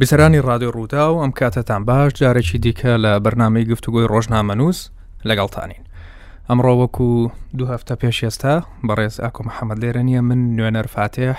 بیسەرانی ڕادێ ڕوودا و ئەم کاتەتان باش جارێکی دیکە لە بەرنمەی گفتوگۆی ڕۆژنامەنووس لەگەڵتانین ئەمڕۆ وەکو دوو هەفتە پێش ئێستا بەڕێز ئاکۆ محەممەد لێرە نییە من نوێنەر فاتێح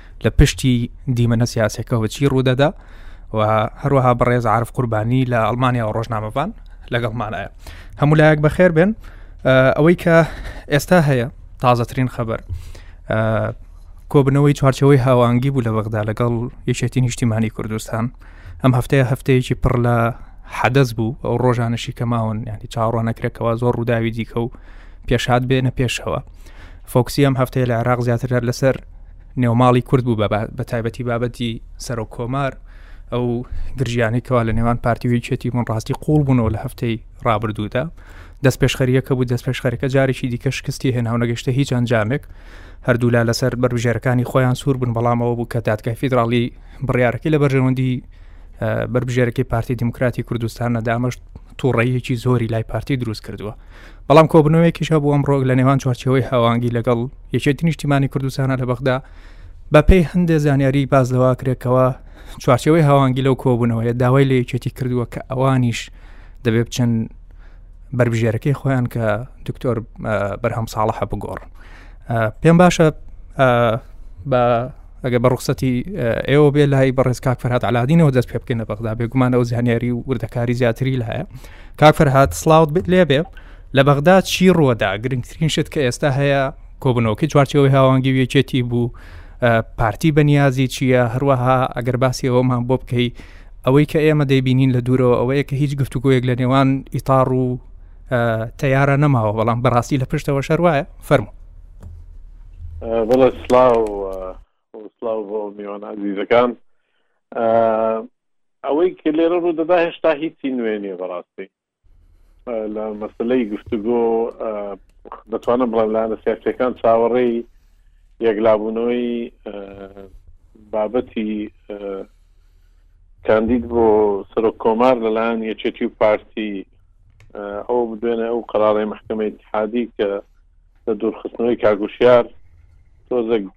لە پشتی دیمەنە سیاسەکەەوە چی ڕوودەدا و هەروەها بەڕێز عرف قوربانی لە ئەلمانیا و ڕۆژنامەبان لەگەڵمانایە هەموو لایەک بەخێر بێن ئەوەی کە ئێستا هەیە تازەترین خەبەر کۆبنەوەی چوارچەوەی هاوانگی بوو لە بەغدا لەگەڵ یەکێتی نیشتیمانی کوردستان ئەم هەفتەیە هەفتەیەکی پڕ لە حەدەس بوو ئەو ڕۆژانشی کەماون ینی چاڕۆنەکرێکەوە زۆر ڕووداوی دیکە و پێشات بێنە پێشەوە فۆکسی ئەم هەفتەیە لە عێراق زیاتر هەر لەسەر نێوماڵی کورد بوو بە تایبەتی بابەتی سەرۆک کۆمار ئەو گرژیانەی کەوا لە نێوان پارتیوی چێتی من ڕاستی قوڵ بوونەوە لە هەفتەی ڕابردوودا دەست پێشخەریەکە بوو دەست پێشخەرەکە جارێکی دیکە شکستی هێناو نەگەشتە هیچ ئەنجامێک هەردوولا لەسەر بەربژێرەکانی خۆیان سوور بوون بەڵامەوە بوو کە دادگای فیدراڵی بڕیارەکەی لە بەرژەوەندی بربژێرەکەی پارتی دیموکراتی کوردستان نەدامەشت تووڕەیەکی زۆری لای پارتی دروست کردووە بەڵام کۆبنەوەیەکیش هەبوو ئەم ڕۆک لە نێوان چوارچەوەی هاوانگی لەگەڵ یەکێتی نیشتیمانی کوردستانە لە بەغدا بەپێی هەندێ زانیاری باز لەوا کرێکەوە چوارچەوەی هاوانگی لەو کۆبوونەوەیە داوای لە یەکێتی کردووە کە ئەوانیش دەبێ بچن بربژێرەکەی خۆیان کە دکتۆر بەرهەم ساڵەحە بگۆڕ پێم باشە بە ئەگە بە ڕوخسەتی ئێوە بێ لای بەڕێز کاک فەرهاد علادینەوە دەست پێ بکەینە بەغدا بێگومان ئەو زانیاری و وردەکاری زیاتری لایە کاک فەرهاد سلااوت بێت لێبێ لە بەغدا چی ڕووەدا گرنگترین شت کە ئێستا هەیە کۆبنەوەکی چوارچەوەی هاوانگی وێچێتی بوو پارتی بەنیازی چییە هەروەها ئەگەر باسی ئەومان بۆ بکەیت ئەوەی کە ئێمە دەیبینین لە دوورەوە ئەوەیە کە هیچ گفتوگوۆیەک لە نێوان ئیتاڕ و تەیارە نەماوە بەڵام بەڕاستی لە پشتەوە شەر وایە فەرمو بڵێ سلااو سلااو بۆ میوان عزیزەکان ئەوەی کە لێرە ڕوو دەدا هێشتا هیچی نوێ نیە بەڕاستی لە مەسلەی گفتوگۆ دەتوانم بڵێم لاەنە سیاسەکان چاوەڕێی یەکلابوونەوەی بابەتی کاندید بۆ سەرۆک کۆمار لەلایەن یەکێتی و پارتی ئەوە بدوێنێ ئەو قەرارەی محکمە اتحادی کە لە دوورخستنەوەی کاگوشیار تۆزێک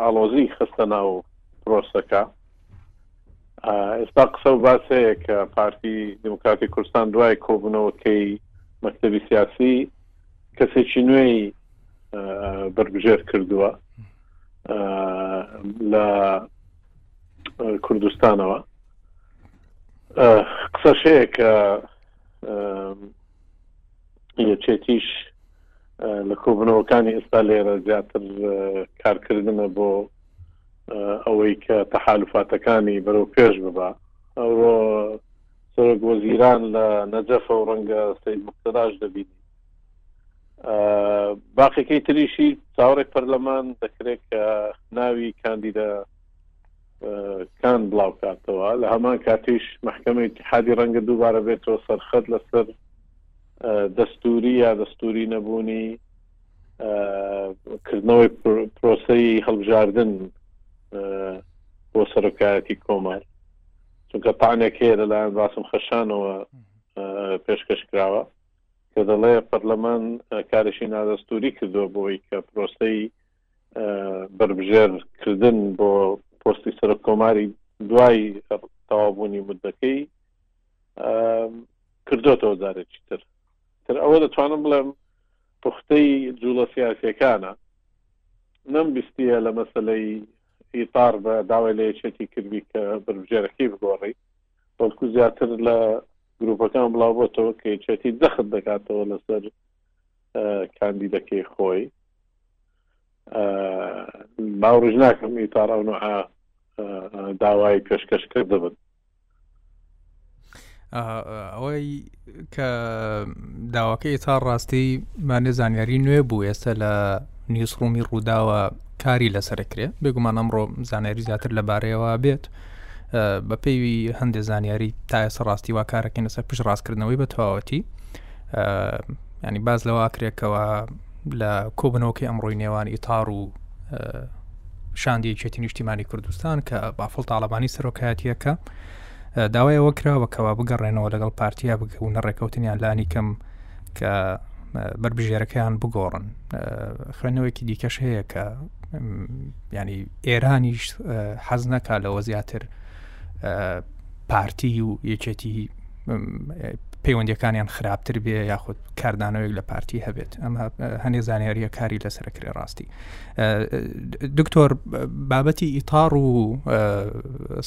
ئاڵۆزی خستە ناو پرۆسەکە ئێستا قسە و باس هەیە کە پارتی دموکراتی کوردستان دوای کۆبوونەوەکەی مەکتتەبی سیاسی کەسێکی نوێی بەربژێر کردووە لە کوردستانەوە قسەش هەیە کە یەکێتیش لە کۆبنەوەکانی ئێستا لێرە زیاتر کارکردنە بۆ ئەوەی کە تەحالفاتەکانی بەرەو پێش ببە ئەوڕۆ سەرۆک وەزیران لە نەجەفە و ڕەنگە سید مختراش دەبین باقیەکەی تریشی چاوەڕێک پەرلەمان دەکرێت کە ناوی کاندیدە کان بڵاوکاتەوە لە هەمان کاتیش محکمە اتحادی ڕەنگە دووبارە بێتەوە سەرخەت لەسەر دەستوری یا دەستوری نەبوونی کردنەوەی پرۆسی هەڵبژاردن بۆ سەرۆکایەتی کۆمار چونکە پانێک هەیە لەلایەن باسم خەشانەوە پێشکەش کراوە کە دەڵێ پەرلەمان کارشی نادەستوری کردووە بۆی کە پرۆسی بەربژێر کردن بۆ پۆستی سەرۆک کۆماری دوای تەوابوونی مدەکەی کردوەوە جارێکی تر تر ئەوە دەتوانم بڵێم پختەی جوڵە سیاسەکانە نەم بیستە لە مەسلەی ئیتار بە داوای لە یەکێتی کردی کە بەربژێرەکەی بگۆڕی بەڵکو زیاتر لە گروپەکان بڵاوبتەوە کە یەکێتی دەخت دەکاتەوە لەسەر کاندیدەکەی خۆی باوڕژ ناکەم ئیتار ئەو داوای پێشکەش کردە بن ئەوەی کە داواکە ئێتا ڕاستی مانێ زانیاری نوێ بوو ئێستا لە نیوسڕومی ڕووداوە کاری لەسەرکرێ بێگومان ئەمڕۆ زانیاری زیاتر لەبارەیەوە بێت بە پێوی هەندێک زانیاری تا ئێستا ڕاستی وا کارەکەن لەسەر پشت ڕاستکردنەوەی بە تەواوەتی ینی باز لەوە ئاکرێکەوە لە کۆبنەوەکەی ئەمڕۆی نێوان ئیتار و شاندی چێتی نیشتیمانی کوردستان کە بافڵ تاالبانی سەرۆکایەتیەکە داوای ئەوە کراوەکەەوە بگەڕێنەوە لەگەڵ پارتیا بگەون نەڕێکەوتنیان لانی کەم کە بربژێرەکەیان بگۆڕن خوێنەوەیکی دیکەش هەیە کە ینی ئێرانیش حەز نەکا لەوە زیاتر پارتی و یەکێتی پەیوەندیەکانیان خراپتر بێ یاخود کاردانەوەیەک لە پارتی هەبێت ئەم هەنێ زانیاریە کاری لەسەر کرێ ڕاستی دکتۆر بابەتی ئیتار و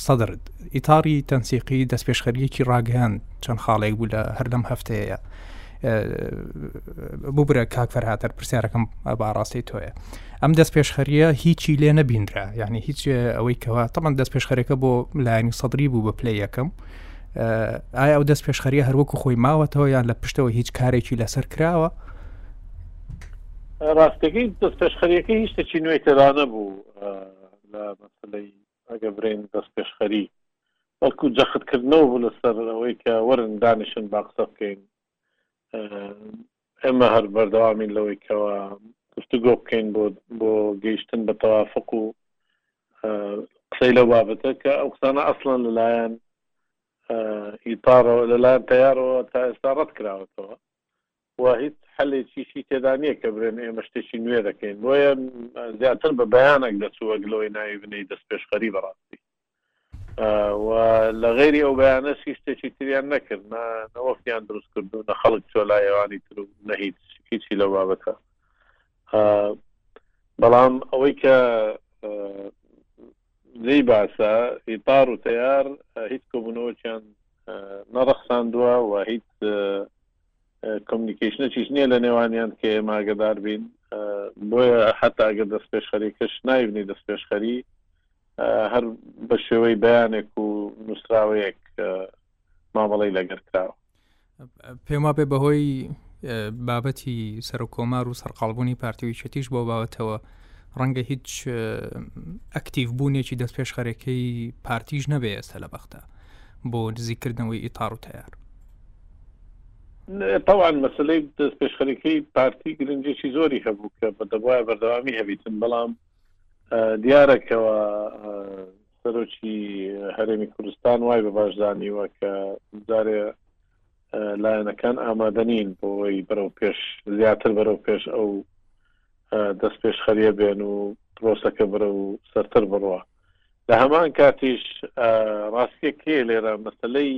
سەدرت ئیتاری تەنسیقی دەست پێشخەریەکی ڕاگەیان چەند خاڵێک بوو لە هەردەم هەفتەیە ببرە کاک فەرهاتەر پرسیارەکەم باڕاستی تۆیە ئەم دەست پێشخەریە هیچی لێ نەبینرا یعنی هیچ ئەوەی کەوا تەمان دەست پێشخەرەکە بۆ لایەنی سەدری بوو بە پلی یەکەم ئایا ئەو دەست پێشخەریە هەروەکو خۆی ماوەتەوە یان لە پشتەوە هیچ کارێکی لەسەر کراوە ڕاستەکەی دەست پێشخەریەکە هیچ شتێکی نوێی تێدانە بوو لە مەسلەی ئەگە برین دەست پێشخەری بەڵکو جەختکردنەوە بوو لەسەر ئەوەی کە وەرن دانیشن با قسە بکەین ئێمە هەر بەردەوامین لەوەی کەوا گفتوگۆ بکەین بۆ بۆ گەیشتن بە تەوافق و قسەی لەو بابەتە کە ئەو قسانە ئەسڵەن لەلایەن ئیتارەوە لەلایەن تیارەوە تا ئێستا ڕەت کراوەتەوە و هیچ حلێکیشی تێدا نییە کە برێن ئێمە شتێکی نوێ دەکەین بۆیە زیاتر بە بەیانەک دەچووەک لەوەی ناوی بنەی دەست پێشخەری بەڕاستی و لە غیری ئەو بەیانەش هیچ شتێکی تریان نەکرد نە نەوەفیان دروست کرد و نە خەڵک چۆ لا ئێوانی تر و نە هیچ هیچی لە بابەتە بەڵام ئەوەی کە لی باسە ئیتار و تیار هیچ کۆبوونەوەچیان نەڕەخساندووە و هیچ کۆمنیکیشنەکیش نییە لە نێوانیان کە ماگەدار بین بۆیە حتا ئەگەر دەست پێشخەریکەش نایبنی دەست پێشخەری هەر بە شێوەی بەیانێک و نووسراوەیەک مامەڵی لەگەر کراوە پێم وابێ بەهۆی بابەتی سەر و کۆمار و سەرقالبوونی پارتیویچەتیش بۆ باوەتەوە ڕەنگە هیچ ئەکتیڤ بوونێکی دەست پێش خەرەکەی پارتیش نەبێ ئێستا لە بەختە بۆ دزیکردنەوەی ئیتار و تیار تاوان مەسلەی دەست پێشخەرەکەی پارتی گرنجێکی زۆری هەبوو کە بە دەبواە بەردەوامی هەبیتن بەڵام دیارە کەوا سەرۆکی هەرێمی کوردستان وای بە باش زانیوە کە جارێ لایەنەکان ئامادە نین بۆی بەرەو پێش زیاتر بەرەو پێش ئەو دەست پێش خەریە بێن و پرۆسەکە بەرە و سەرتر بڕە لە هەمان کاتیش ڕاستیەکەی لێرە مەسلەی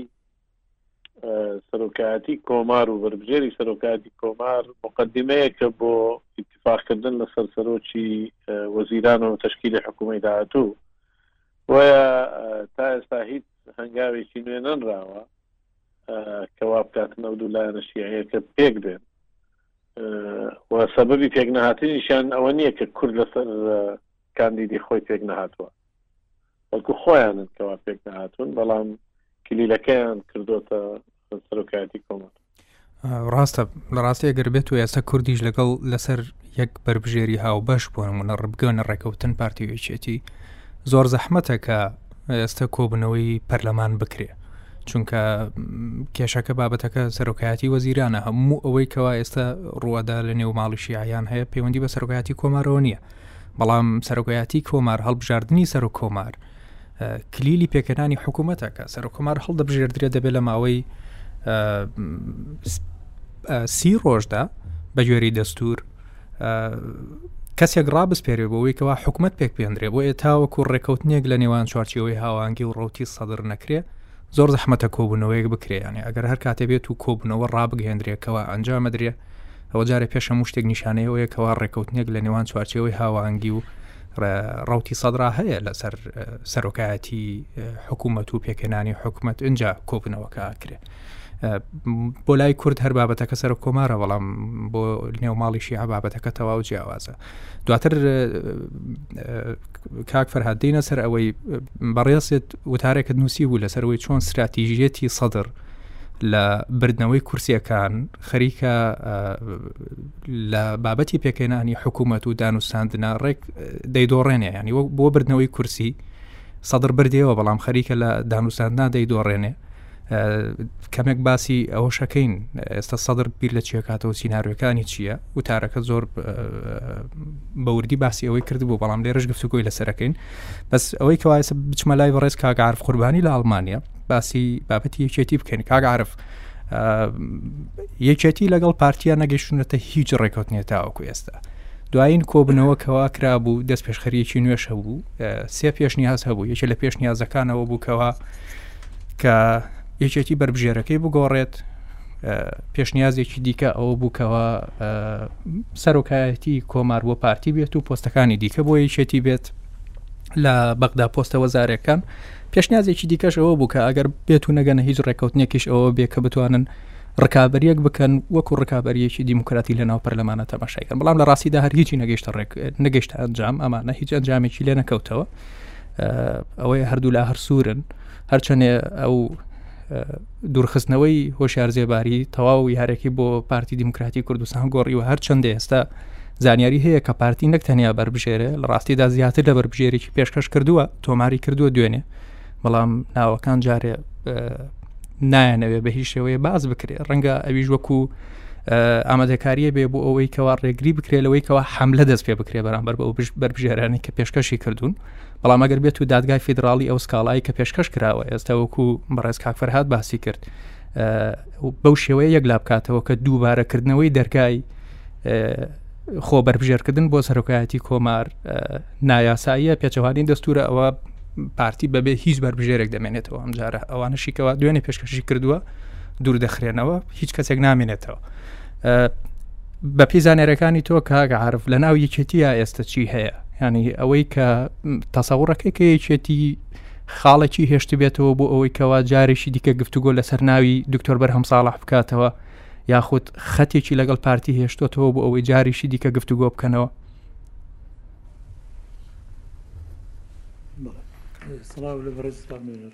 سەرۆکایەتی کۆمار و بەربژێری سەرۆکایەتی کۆمار مقدمەیەکە بۆ اتفاقکردن لەسەر سەرۆکی وەزیران و تشکیلی حکوومی داهاتوو بۆیە تا ئێستا هیچ هەنگاوێکی نوێ نەنراوە کەوا بکاتن ئەو دوو لایەنە شیعەکە پێک بێن و سەبەبی پێک نەهاتنیشان ئەوە نییە کە کورد لەسەر کاندیدی خۆی پێک نەهاتوە بەڵکو خۆیانن کەوا پێک نهاتون بەڵام کلیلەکەیان کردوتە سەرۆکایەتی کۆمەڵ ڕاستە لە ڕاستی ئەگەر بێت و ئێستا کوردیش لەگەڵ لەسەر یەک بەربژێری هاو بەش بۆ نمونە ڕبگەنە ڕێکەوتن پارتیوێچێتی زۆر زەحمەتە کە ئێستا کۆبنەوەی پەرلەمان بکرێ چونکە کێشەکە بابەتەکە سەرۆکایەتی وەزیرانە هەموو ئەوەی کەوا ئێستا ڕوەدا لە نێو ماڵی شیعیان هەیە پەیوەندی بە سەرۆکایەتی کۆمارەوە نییە بەڵام سەرۆکایەتی کۆمار هەڵبژاردننی سەرۆک کۆمار کلیلی پێکەرانی حکوومەتەکە سەرۆک کۆمار هەڵدەبژێردرێت دەبێت لە ماوەی سی ڕۆژدا بە گوێری دەستور کەسێک ڕابسپێرێ بۆەوەیکەوە حکوومەت پێک پێندرێ بۆ ئێتاوەکو ڕێکەوتنێک لە نێوان چوارچەوەی هاوانگی و ڕوتی سەدر نەکرێ زۆر زەحمەتە کۆبوونەوەیەک بکرێیانێ ئەگەر هەر کاتێ بێت و کۆبنەوە ڕابگەهێندرێکەوە ئەنجامەدرێ ئەوە جارێ پێش هەموو شتێک نیشانەیە ئەوەیە کەوا ڕێککەوتنێک لە نێوان چوارچەوەی هاوانگی و ڕوتی سەدرا هەیە لەسەر سەرۆکایەتی حکوومەت و پێکەێنانی حکوومەت اینجا کۆبنەوەکە ئاکرێ بۆ لای کورد هەر بابەتەکە سەر کۆمارە بەڵام بۆ نێوماڵی شیعە بابەتەکە تەواو جیاوازە دواتر کاک فەرهادینە سەر ئەوەی بەڕێزێت وتارێکت نووسی بوو لەسەرەوەی چۆن استراتیژیەتی سەدر لە بردنەوەی کورسیەکان خەریکە لە بابەتی پێکەێنانی حکوومەت و دانوستاندنا ڕێک دەیدۆڕێنێ ینی وەک بۆ بردنەوەی کورسی سەدر بردەوە بەڵام خەریکە لە دانوستاندنا دەیدۆڕێنێ کەمێک باسی ئەوە شەکەین ئێستا سەدر بیر لە چێکاتەوە سینناروەکانی چییە وتارەکە زۆر بەوردی باسی ئەوەی کردبوو بەڵام لێرش گفتوگوۆی لەسەرەکەین بەس ئەوەی کەوایسە بچمە لای بەڕێز کاگەعاعرف قوربانی لە ئەڵمانیا باسی بابەتی یەکێتی بکەین کاگەعاعرف یەکێتی لەگەڵ پارتیان نەگەیشتونەتە هیچ ڕێکوتنیە تاوەکو ئێستا دوایین کۆبنەوە کەوا کرا بوو دەست پێشخەریەکی نوێش هەبوو سێ پێش نیاز هەبوو یەکە لە پێش نیازەکانەوە بووکەوە کە یەکێتی بەربژێرەکەی بگۆڕێت پێشنیازێکی دیکە ئەوە بووکەوە سەرۆکایەتی کۆمار بۆ پارتی بێت و پۆستەکانی دیکە بۆ یەکێتی بێت لە بەغدا پۆستە وەزارەکان پێشنیازێکی دیکەش ئەوە بوو کە ئەگەر بێت و نەگەنە هیچ ڕێککەوتنێکیش ئەوە بێ کە بتوانن ڕکابەریەک بکەن وەکو ڕکابەریەکی دیموکراتی لە ناو پەرلەمانە تەماشایکەن بەڵام لە ڕاستیدا هەر هیچی نەگەیشتە ڕێک نەگەشتە ئەنجام ئەمانە هیچ ئەنجامێکی لێ نەکەوتەوە ئەوەی هەردوو لا هەرسورن هەرچەنێ ئەو دوورخستنەوەی هۆشار زێباری تەواو یارێکی بۆ پارتی دیموکراتی کوردستان گۆڕیوە هەر چنددە ئێستا زانیاری هەیە کە پارتی نەک تەنیا بەربژێرە لە ڕاستیدا زیاتر لە بەربژێرێکی پێشکەش کردووە تۆماری کردووە دوێنێ بەڵام ناوەکان جارێ نایەنەوێ بە هیچ شێوەیە باز بکرێ ڕەنگە ئەویش وەکو ئامادەکاریە بێ بۆ ئەوەی کەوا ڕێگری بکرێت لەوەی کەەوە حملە دەست پێ بکرێ بەرامبەر بە بەربژێرانی کە پێشکەشی کردوون بەڵام ئەگەر بێت و دادگای فیدراڵی ئەو سکاڵایی کە پێشکەش کراوە ئێستا وەکو بەڕێز کاکفەر هاات باسی کرد بەو شێوەیە یەک لا بکاتەوە کە دووبارەکردنەوەی دەرگای خۆ بەربژێرکردن بۆ سەرۆکایەتی کۆمار نایاساییە پێچەوانی دەستورە ئەوە پارتی بەبێ هیچ بەربژێرێک دەمێنێتەوە ئەمجارە ئەوانشیکەوە دوێنێ پێشکەشی کردووە دوور دەخرێنەوە هیچ کەسێک نامێنێتەوە بە پێی زانێرەکانی تۆ کاک عرف لە ناو یەکێتیە ئێستا چی هەیە ینی ئەوەی کە تەسەوڕەکەی کە یەکێتی خاڵێکی هێشت بێتەوە بۆ ئەوەی کەوا جارێکی دیکە گفتوگۆ لەسەر ناوی دکتۆر بەرهەم ساڵح بکاتەوە یاخود خەتێکی لەگەڵ پارتی هێشتۆتەوە بۆ ئەوەی جاریشی دیکە گفتوگۆ بکەنەوە سڵاو لە بەڕێزتان بێنەر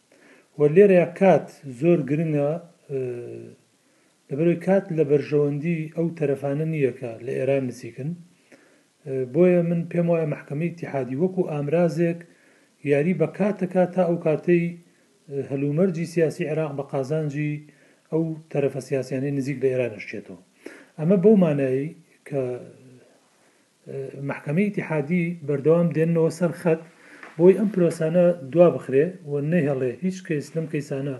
وە لێرەیا کات زۆر گرنگە لەبەرەوەی کات لە بەرژەوەندی ئەو تەرەفانە نییە کە لە ئێران نزیکن بۆیە من پێم وایە مەحکەمە ئیتیحادی وەکو ئامرازێک یاری بە کاتەکە تا ئەو کاتەی هەلومەرجی سیاسی عێراق بە قازانجی ئەو تەرەفە سیاسیانەی نزیک لە ئێران ئەشچێتەوە ئەمە بەو مانایی کە مەحکەمەی ئیتیحادی بەردەوام دێننەوە سەر خەت بۆی ئەم پرۆسانە دوابخرێ و نەهێڵێ هیچ کەیس لەم کەیسانە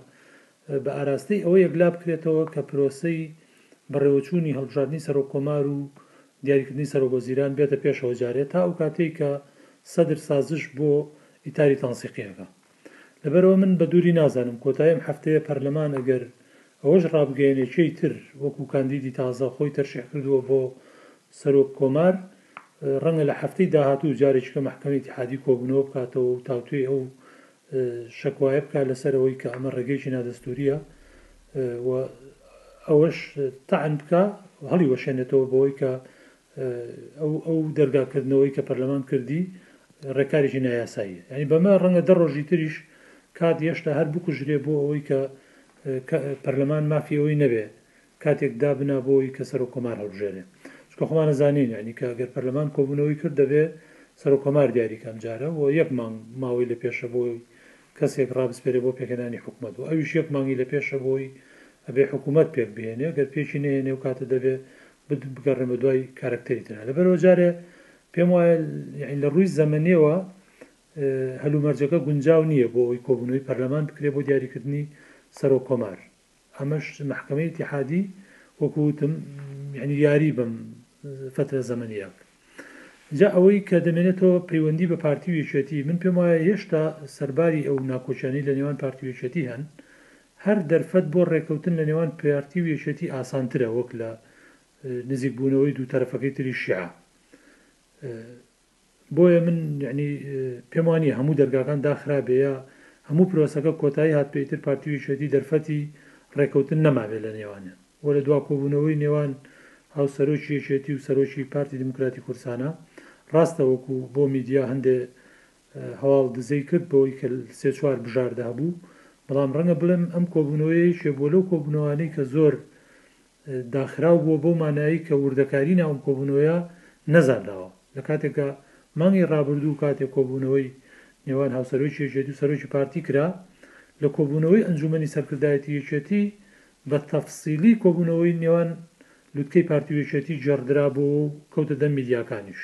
بە ئاراستەی ئەوە یەکلا بکرێتەوە کە پرۆسەی بەڕێوەچوونی هەڵبژاردنی سەرۆک کۆمار و دیاریکردنی سەرۆک وەزیران بێتە پێشەوە جارێ تا ئەو کاتەی کە سەدر سازش بۆ ئیتاری تەنسیقی ئەکا. لەبەرئەوە من بەدووری نازانم کۆتایی ئەم هەفتەیە پەرلەمان ئەگەر ئەوەش ڕابگەیەنێ کێی تر وەکو کاندیدی تازە خۆی تەرشیح کردووە بۆ سەرۆک کۆمار، ڕەنگە لە هەفتەی داهاتوو جارێکیکە مەحکەمەی ئیتحادی کۆبوونەوە بکاتەوە و تاوتوێی ئەو شەکوایە بکات لەسەر ئەوەی کە ئەمە ڕێگەیەکی نادەستوورییە و ئەوەش تەعن بکات، هەڵیوەشێنێتەوە بۆ ئەوەی کە ئەو ئەو دەرگا کردنەوەی کە پەرلەمان کردی ڕێکارێکی نایاساییە یعنی بەمە ڕەنگە دە ڕۆژی تریش کات هێشتا هەر بکوژرێ بۆ ئەوەی کە پەرلەمان مافی ئەوەی نەبێ کاتێک دابنا بۆی کە سەر و کۆمار هەڵبژێرێ چکە خۆمانە زانین یعنی کە گەر پەرلەمان کۆبوونەوەی کرد دەبێ سەر و کۆمار دیاریکەم جارە و یەک مانگ ماوەی لە پێشە بۆی کەسێک ڕابسپێرێ بۆ پێکەنانی حکوومەت و ئەویش یەک مانگی لە پێشە بۆی ئەبێ حکوومەت پێک بهێنێ گەر پێکی نهێنێ و کاتە دەبێ بگەڕێن بە دوای کارەکتەری ترا لەبەرئەوە جارێ پێم وایە یانی لە ڕووی زەمەنیەوە هەلومەرجەکە گونجاو نییە بۆ ئەوی کۆبوونەوەی پەرلەمان بکرێ بۆ دیاریکردنی سەرۆک کۆمار ئەمەش محکمە ئیتحادی وەکوتم یعنی یاری بەم فترە زەمەنیە جا ئەوەی کە دەمێنێتەوە پەیوەندی بە پارتی وێچێتی من پێم وایە هێشتا سەرباری ئەو ناکۆچانی لە نێوان پارتی وێچێتی هەن هەر دەرفەت بۆ ڕێکەوتن لە نێوان پارتی و یەکێتی ئاسانترە وەک لە نزیک بوونەوەی دوو تەرەفەکەی تری شیعە بۆیە من یعنی پێم وانیە هەموو دەرگاکان داخرابێ یا هەموو پرۆسەکە کۆتایی هات پێی تر پارتی و یەکێتی دەرفەتی ڕێکەوتن نەمابێت لە نێوانیان و لە دوا کۆبوونەوەی نێوان هاوسەرۆکی یەکێتی و سەرۆکی پارتی دیموکراتی کوردستانە ڕاستە وەکو بۆ میدیا هەندێ هەواڵ دزەی کرد بەوەی کە سێ چوار بژاردە هەبوو، بەڵام ڕەنگە بڵێم ئەم کۆبوونەوەیە یەکێ بووە لەو کۆبوونەوانەی کە زۆر داخراو بووە بەو مانایەی کە وردەکاری ناو ئەم کۆبوونەوەیە نەزانراوە لە کاتێکدا مانگی ڕابردوو کاتێ کۆبوونەوەی نێوان هاوسەرۆکی یەکێتی و سەرۆکی پارتی کرا لە کۆبوونەوەی ئەنجومەنی سەرکردایەتی یەکێتی بە تەفسیلی کۆبوونەوەی نێوان لوتکەی پارتی و یەکێتی گێڕدرابۆوە و کەوتە دەم میدیاکانیش.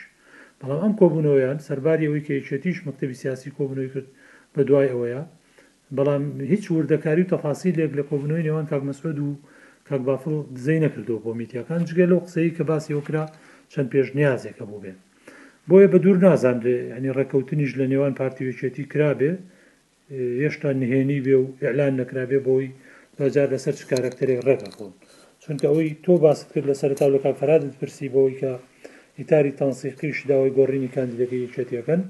بەڵام ئەم کۆبوونەوەیان سەرباری ئەوەی کە یەکێتیش مەکتەبی سیاسی کۆبوونەوەی کرد بە دوای ئەوەیا بەڵام هیچ وردەکاری و تەفاسیلێک لە کۆبوونەوەی نێوان کاک مەسعود و کاک بافڵ دزەی نەکردووە بۆ میدیاکان جگە لەو قسەیەی کە باسی ئەوە کرا چەند پێشنیازێک هەبووبێت بۆیە بە دوور نازانرێ یانی ڕێککەوتنیش لە نێوان پارتی و یەکێتی کرابێ هێشتا نهێنی بێ و ئیعلان نەکرابێ بۆی دواجار لەسەر چ کاراکتەرێک ڕێک ئەکەون چونکە ئەوەی تۆ باست کرد لە سەرەتاو لە کاک فەرهادت پرسی بەوەی کە ئیتاری تەنسیقیش داوای گۆڕینی کاندیدەکەی یەکێتی ئەکەن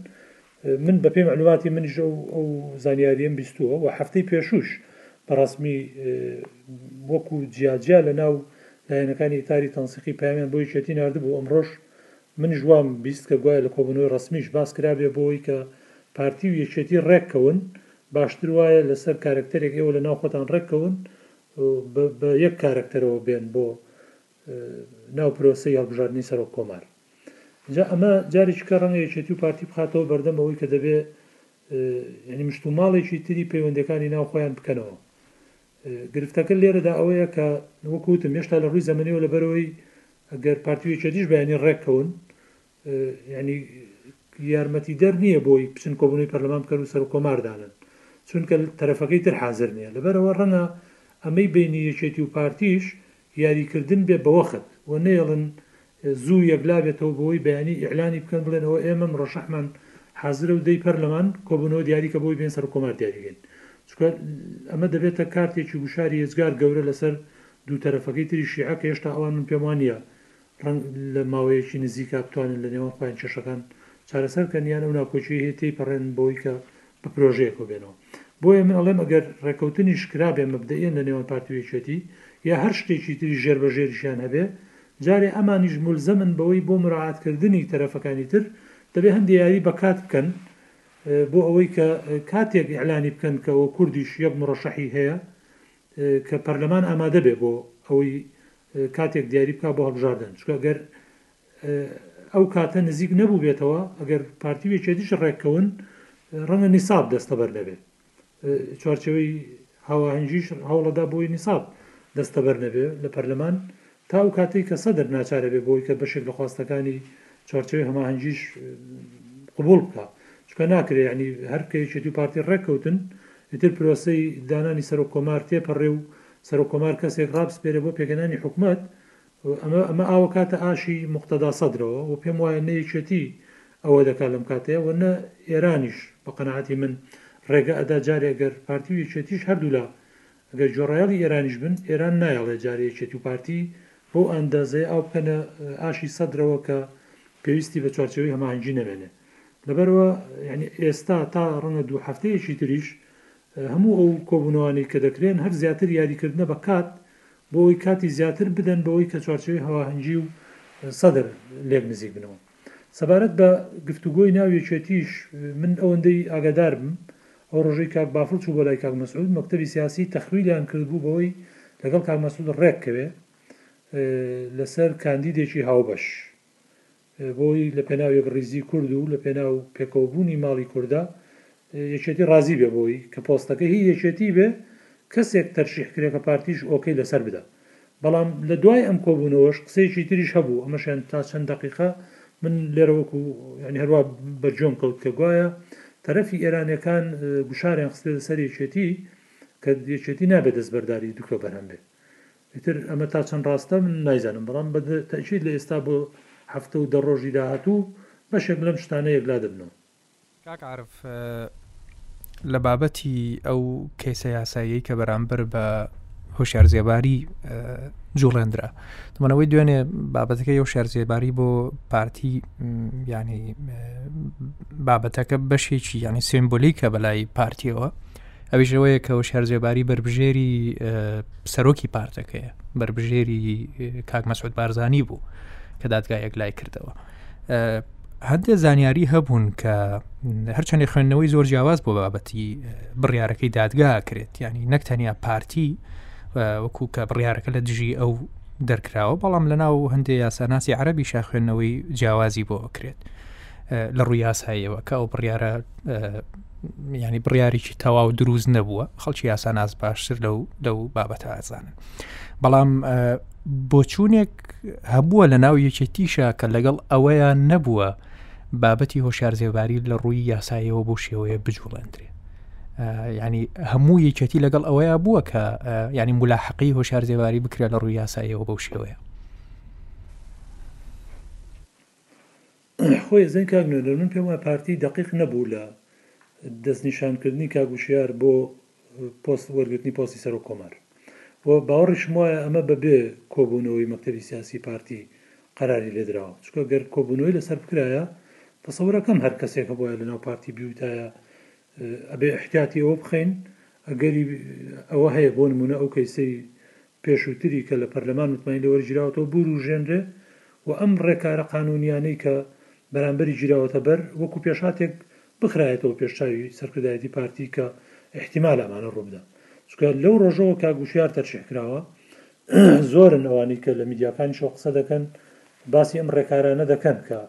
من بەپێی مەعلوماتی منیش ئەو ئەو زانیاریەم بیستووە و هەفتەی پێشووش بەڕسمی وەکو جیاجیا لە ناو لایەنەکانی ئیتاری تەنسیقی پەیامیان بۆ یەکێتی ناردبوو ئەمڕۆش منیش وام بیست کە گوایە لە کۆبونەوەی ڕەسمیش باس کرابێ بۆ وەی کە پارتی و یەکێتی ڕێک کەون باشتر وایە لە سەر کارەکتەرێک ئێوە لە ناو خۆتان ڕێک کەون و بە بە یەک کارەکتەرەوە بێن بۆ ناو پرۆسەی هەڵبژاردنی سەرۆک کۆمار جا ئەمە جارێکی کە ڕەنگە یەکێتی و پارتی بخاتەوە بەردەم ئەوەی کە دەبێ یعنی مشتوماڵێکی تری پەیوەندەکانی ناو خۆیان بکەنەوە گرفتەکە لێرەدا ئەوەیە کە وەکو وتم هێشتا لە ڕووی زەمەنیەوە لەبەرەوەی گەر پارتی و یەکێتیش بەیانی ڕێک کەون ینی یارمەتی دەر نییە بۆی بچن کۆبوونەوەی پەرلەمان بکەن و سەر کۆماردانن چونکە تەرەفەکەی تر حاضر نییە لەبەرەوە ڕەنگە ئەمەی بینی یەکێتی و پارتیش یاریکردن بێ بەوەخت و نەیەڵن زوو یەکلابێتەوە بۆی بەیانی ئیعلانی بکەن بڵێن ئەوە ئێمە مڕەشەحمان حازرە و دەی پەرلەمان کۆبونەوە دیاری کە بۆی بێن سەرکۆمار دیاری کەین چونکە ئەمە دەبێتە کارتێکی گوشاری یەجگار گەورە لەسەر دوو تەرەفەکەی تری شیعە کە هێشتا ئەوان من پێم وانیە ڕەنگ لە ماوەیەکی نزیکا بتوانن لە نێوان خۆیان کێشەکان چارەسەر بکەن یان ئەو ناکۆکیەی هەیە تێیپەڕێنن بەوەی کە بە پرۆژەیەک کۆبێنەوە بۆیە من ئەڵێم ئەگەر ڕێکەوتنیش کرابێ مەبدەئیەن لە نێوان پارتی و یەکێتی یا هەر شتێکی تری ژێر بە ژێریشیان هەبێ جارێ ئەمانیش مولزەمن بەوەی بۆ مراعات کردنی تەرەفەکانی تر دەبێ هەندێ یاری بە کات بکەن بۆ ئەوەی کە کاتێک ئیعلانی بکەن کە ئەوە کوردیش یەک موڕەشەحی هەیە کە پەرلەمان ئامادە بێ بۆ ئەوەی کاتێک دیاری بکا بۆ هەڵبژاردن چکە گەر ئەو کاتە نزیک نەبوو بێتەوە ئەگەر پارتی وێکێتیش ڕێککەون ڕەنگە نیساب دەستەبەر نەبێ چوارچەوەی هاواهنگژیش هەوڵەدا بۆی نیساب دەستەبەر نەبێ لە پەرلەمان تا ئەو کاتەی کە سەدر ناچار ئەبێ بۆ ئەوەی کە بەشێک لە خواستەکانی چوارچێوەی هەماهەنگیش قبووڵ بکا، چونکە ناکرێ یەعنی هەر کە یەکێتی و پارتی ڕێک کەوتن ئیتر پرۆسەی دانانی سەرۆک کۆمار تێپەڕێ و سەرۆک کۆمار کەسێک ڕابسپێرێ بۆ پێکهێنانی حکومەت ئەمە ئەمە ئاوەکاتە ئاشی موقتەدا سەدرەوە و پێم وایە نە یەکێتی ئەوە دەکا لەم کاتەیا و نە ئێرانیش بە قەناعەتی من ڕێگە ئەدا جارێ گەر پارتی و یەکێتیش هەردوولا ئەگەر گوێڕایەڵی ئێرانیش بن، ئێران نایەڵێ جارێ یەکێتی و پارتی بەو ئەندازەیە ئاو بکەنە ئاشی سەدرەوە کە پێویستی بە چوارچێوەی هەماهەنگی نەمێنێ. لەبەرئەوە یانی ئێستا تا ڕەنگە دوو هەفتەیەکی تریش هەموو ئەو کۆبوونەوانەی کە دەکرێن هەر زیاتر یاریکردنە بە کات بۆ ئەوەی کاتی زیاتر بدەن بەوەی کە چوارچێوەی هەواهەنگی و سەدر لێک نزیک بنەوە. سەبارەت بە گفتوگۆی ناو یەکێتیش من ئەوەندەی ئاگاداربم ئەو ڕۆژەی کاک بافڵ چوو بۆ لای کاک مەسعود مەکتەبی سیاسی تەخویلیان کردبوو بەوەی لەگەڵ کاک مەسعود ڕێک کەوێ لەسەر کاندیدێکی هاوبەش بۆی لە پێناو یەکڕیزی کورد و لە پێناو پێکەوەبوونی ماڵی کوردە یەکێتی ڕازی بێ بەوەی کە پۆستەکە هی یەکێتی بێ کەسێک تەرشیح کرێ کە پارتیش ئۆکەی لەسەر بدا بەڵام لە دوای ئەم کۆبوونەوەش قسەیەکی تریش هەبوو ئەمەشیان تا چەند دەقیقە من لێرە وەکو یانی هەروا بە گوێم کەوت کە گوایە تەرەفی ئێرانیەکان گوشاریان خستێتە سەر یەکێتی کە یەکێتی نابێت دەستبەرداری دکتۆر بەرهەم بێ ئیتر ئەمە تا چەند ڕاستە من نایزانم بەڵام بە تەکیید لە ئێستا بۆ هەفتە و دە ڕۆژی داهاتوو بەشێک لەم شتانە یەکلا دەبنەوە کاک عارف لە بابەتی ئەو کەیسە یاساییەی کە بەرامبەر بە هۆشار زێباری جوڵێندرا دەمەەوەی دوێنێ بابەتەکەی ئەو شار زێباری بۆ پارتی ینی بابەتەکە بەشێکی ینی سمبولیکە بەلای پارتیەوە ئەویشەوەیە کە هۆشار زێباری بربژێری سەرۆکی پارتەکەیە بربژێری کاک مەسود بارزانانی بوو کە دادگایەک لای کردەوە. هەندێک زانیاری هەبوون کە هەرچەندی خوێندنەوەی زۆر جیاواز بۆ بابەتی بڕیارەکەی دادگا کرێت ینی نەک تەنیا پارتی وەکو کە بڕیارەکە لە دژی ئەو دەرکراوە بەڵام لە ناو هەندێک یاساناسی عەربی شاخوێندنەوەی جیاوازی بۆ کرێت لە ڕووی یاساییەوە کە ئەو بڕیارە ینی بڕیارێکی تەواو دروست نەبووە خەڵکی یاساناس باشتر لەو لەو بابەتە ئازانن بەڵام بۆچوونێک هەبووە لە ناو یەکێتیشە کە لەگەڵ ئەوەیان نەبووە بابەتی هۆشار زێباری لە ڕووی یاسایەوە بۆ شێوەیە بجوڵێندرێ ینی هەموو یەکێتی لەگەڵ ئەوەیە بووە کە ینی ملاحقی هۆشار زێباری بکرێت لە ڕووی یاسایەوە بەو شێوەیە خۆی ئەزانی کاک نوێنەر من پێم وایە پارتی دەقیق نەبوو لە دەست نیشان کردنی کاک وشیار بۆ پۆست وەرگرتنی پۆستی سەرۆک کۆمار و باوەڕیشم وایە ئەمە بەبێ کۆبوونەوەی مەکتەبی سیاسی پارتی قەراری لێدراوە چکە گەر کۆبوونەوەی لەسەر بکرایە تەسەورەکەم هەر کەسێک هەبووە لە ناو پارتی بیوتایە ئەبێ احتیاتی ئەوە بخەین ئەگەری ئەوە هەیە بۆ نمونە ئەو کەیسەی پێشووتری کە لە پەرلەمان متمانەی لێ وەرگیراوەتەوە بورووژێنرێ و ئەم ڕێکارە قانوونییانەی کە بەرامبەری گیراوەتە بەر وەکوو پێشهاتێک بخرایەتەوە پێش چاوی سەرکردایەتی پارتی کە ئیحتیمالە ئەمانە ڕوو بدا چونکە لەو ڕۆژەوە کاک وشیار تەرشیح کراوە زۆرن ئەوانەی کە لە میدیاکانیشەوە قسە دەکەن باسی ئەم ڕێکارانە دەکەن کە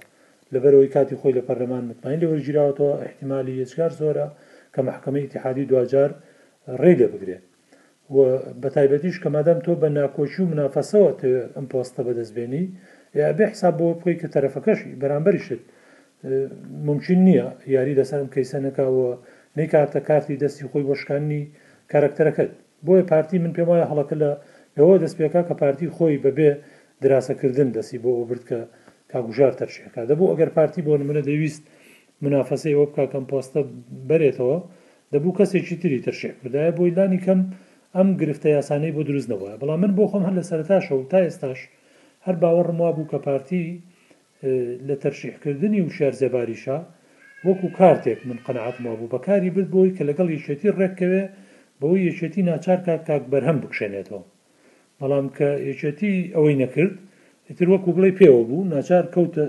لەبەرەوەی کاتی خۆی لە پەرلەمان متمانەی لێ وەرگیراوەتەوە ئیحتیمالی یەجگار زۆرە کە مەحکەمەی ئیتیحادی دواجار ڕێی لێ بگرێ. و بەتایبەتیش کە مادام تۆ بە ناکۆکی و منافەسەوە ئەتەوێ ئەم پۆستە بەدەست بێنی ئێ ئەبێ حساب بەوە بکەی کە تەرەفەکەش بەرامبەریشت مومکین نیە یاری لەسەر ئەم کەیسە نەکا و نەیکاتە کارتی دەستی خۆی بۆ شکاندنی کارەکتەرەکەت بۆیە پارتی من پێم وایە هەڵەکە لە لەوەوە دەست پێکا کە پارتی خۆی بەبێ دراسەکردن دەستی بۆ ئەوە برد کە کاک وژار تەرشیحکا دەبوو ئەگەر پارتی بۆ نمونە دەیویست منافەسەی ئەوە بکا کەم پۆستە بەرێتەوە دەبوو کەسێکی تری ترشێ کردایە بۆی لانی کەم ئەم گرفتە یاسانەی بۆ دروست نەبوایە بەڵام من بۆ خۆم هەر لە سەرەتاشەوە و تا ئێستاش هەر باوەڕم وابوو کە پارتی لە تەرشیح کردنی وشیار زێباریشا وەکو کارتێک من قەناعەتم وابوو بەکاری برد بۆی کە لەگەڵ یەکێتی ڕێک کەوێ بەوەی یەکێتی ناچار کا کاک بەرهەم بکشێنێتەوە. بەڵام کە یەکێتی ئەوەی نەکرد، ئیتر وەکو بڵێی پێوە بوو، ناچار کەوتە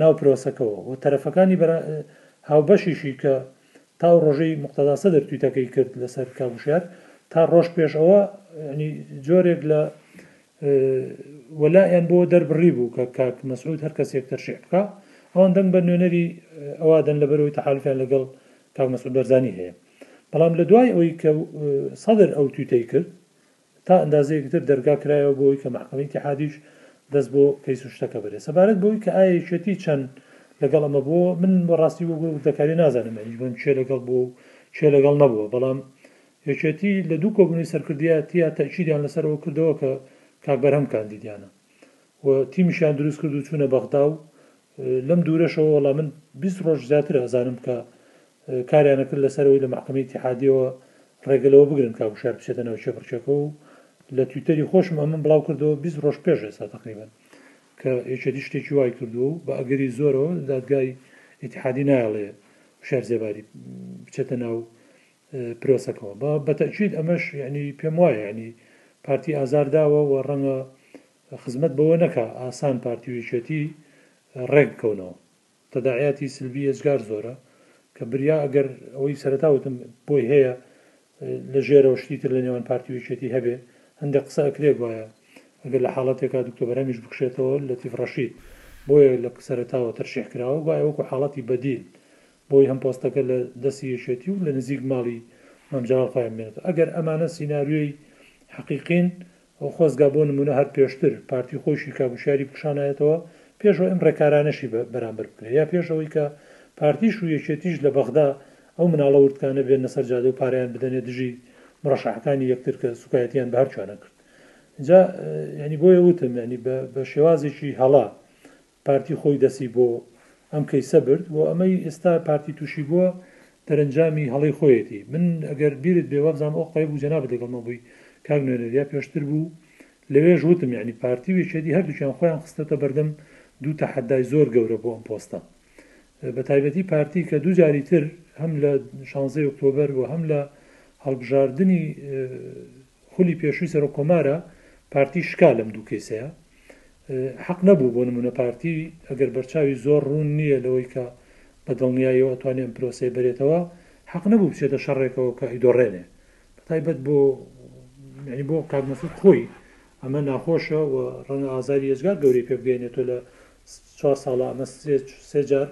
ناو پرۆسەکەوە و تەرەفەکانی بەرا هاوبەشیشی کە تا ئەو ڕۆژەی موقتەدا سەدر تویتەکەی کرد لەسەر کاک وشیار، تا ڕۆژ پێش ئەوە یانی جۆرێک لە وەلائیان بۆ دەربڕیبوو کە کاک مەسعود هەر کەسێک تەرشیح بکا، ئەوان دەنگ بە نوێنەری ئەو ئەدەن لەبەرئەوەی تەحالوفیان لەگەڵ کاک مەسعود بەرزانی هەیە. بەڵام لە دوای ئەوەی کە سەدر ئەو تویتەی کرد، تا ئەندازەیەکی تر دەرگا کرایەوە بۆ ئەوەی کە مەحکەمەی ئیتیحادیش دەست بۆ کەیس و شتەکە بەرێت. سەبارەت بەوەی کە ئایا یەکێتی چەند لەگەڵ ئەمە بووە، من بە ڕاستی وەک وردەکاری نازانم یانیش بڵێم کێ لەگەڵ بووە و کێ لەگەڵ نەبووە، بەڵام یەکێتی لە دوو کۆبوونەوەی سەرکردایەتییە تەئکیدیان لەسەر ئەوە کردەوە کە کاک بەرهەم کاندیدیانە و تیمیشیان دروست کرد و چوونە بەغدا و لەم دوورەشەوە وەڵا من بیست ڕۆژ زیاتر ئەزانم کە کاریان ئەکرد لەسەر ئەوەی لە مەحکەمەی ئیتیحادیەوە ڕێگە لەوە بگرن کاک وشار بچێتە ناو کێبڕکێکەوە و لە تویتەری خۆشم ئەمەم بڵاو کردەوە بیست ڕۆژ پێش ئێستا تەقریبەن کە یەکێتی شتێکی وای کردووە و بە ئەگەری زۆرەوە دادگای ئیتیحادی نایەڵێ وشار زێباری بچێتە ناو پرۆسەکەوە بە بەتەکیید ئەمەش یعنی پێم وایە یعنی پارتی ئازار داوە و ڕەنگە خزمەت بەوە نەکا ئاسان پارتی و یەکێتی ڕێک بکەونەوە. تەداعیاتی سلبی ئێجگار زۆرە کە بریا ئەگەر ئەوەی سەرەتا وتم بۆی هەیە لە ژێرەوە شتی تر لە نێوان پارتی و یەکێتی هەبێ هەندێ قسە ئەکرێ گوایە ئەگەر لە حاڵەتێکا دوکتۆ بەرهەمیش بکشێتەوە لەتیف ڕەشید بۆیە لە سەرەتاوە تەرشیح کراوە گوایە وەکو حاڵەتی بەدیل بۆی هەم پۆستەکە لە دەسی یەکێتی و لە نزیک ماڵی مام جەلال خۆیان بمێنێتەوە ئەگەر ئەمانە سیناریۆی حەقیقین ئەو خۆزگا بۆ نمونە هەر پێشتر پارتی خۆیشی کاک وشیاری بکشانایەتەوە پێش ئەوەی ئەم ڕێکارانەشی بەرامبەر بکرێت یا پێش ئەوەی کە پارتیش و یەکێتیش لە بەغدا ئەو مناڵە ورتکانە بێننە سەر جادە و پارەیان بدەنێ دژی مرەشەحەکانی یەکتر کە سوکایەتیان بە هەر کیانە کرد ئینجا یانی بۆیە وتم یانی بە شێوازێکی هەڵە پارتی خۆی دەسی بۆ ئەم کەیسە برد و ئەمەی ئێستا پارتی توشی بوە دەرەنجامی هەڵەی خۆیەتی من ئەگەر بیرت بێ وابزانم ئەو قەیە بو جەنابت لەگەڵمە بوی کاک نوێنەر یا پێشتر بو لەوێش وتم یەعنی پارتی و یەکێتی هەردوکیان خۆیان خستۆتە بەردەم دو تەحەدای زۆر گەورە بۆ ئەم پۆستە بەتایبەتی پارتی کە دوجاری تر هەم لە شانزەی ئۆکتۆبەر و هەم لە هەڵبژاردنی خولی پێشووی سەرۆک کۆمارە پارتی شکا لەم دوو کەیسەیا حەق نەبوو بۆ نمونە پارتی ئەگەر بەرچاوی زۆر ڕوون نییە لەوەی کە بە دڵنیایەوە ئەتوانێ ئەم پرۆسەیە بەرێتەوە حەق نەبوو بچێتە شەڕێکەوە کە ئەیدۆڕێنێ بە تایبەت بۆ یعنی بۆ کاک مەسعود خۆی ئەمە ناخۆشە و ڕەنگە ئازاری یەجگار گەورەی پێ بگەینێت تۆ لە چوار ساڵە ئەمە سێ جار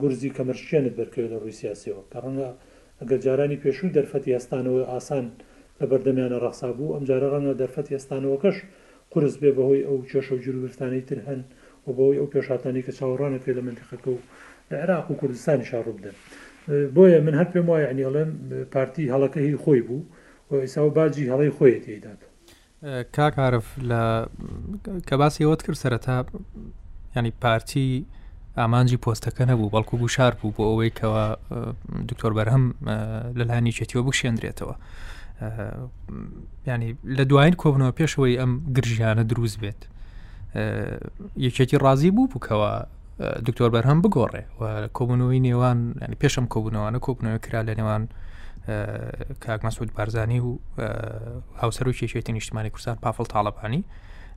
گورزی کەمەرشکێنت بەرکەوێت لە ڕووی سیاسیەوە کە ڕەنگە ئەگەر جارانی پێشوو دەرفەتی هەستانەوەی ئاسان لە بەردەمیانە ڕەخسا بوو، ئەمجارە ڕەنگە دەرفەتی هەستانەوەکەش قورس بێ بەهۆی ئەو کێشە و گیروگرفتانەی تر هەن و بەهۆی ئەو پێشهاتانەی کە چاوەڕوانئەکرێ لە مەنتیقەکە و لە عێراق و کوردستانیشا ڕووبدەن. بۆیە من هەر پێم وایە ئەڵێم پارتی هەڵەکە هی خۆی بوو و ئیساو باجی هەڵەی خۆیەتی ئەیدات. کاک عارف لە کە باسی ئەوەت کرد سەرەتا ینی پارتی ئامانجی پۆستەکە نەبوو بەڵکو گوشار بوو بۆ ئەوەی کەەوە دکتۆر بەرهەم لە لایەنیچێتیەوە بکشێندرێتەوە ینی لە دوایین کۆبنەوە پێشەوەی ئەم گرژیانە دروست بێت یەکێتی ڕازی بوو بکەوە دکتۆر بەرهەم بگۆڕێ و کۆبوونەوەی نێوان ینی پێشم کۆبوونەوەە کۆبنەوە کرا لە نێوان کاک مەسود بارزانانی و هاوسەر و کێشێتی نیشتمانی کوردستان پافڵ تاالبانی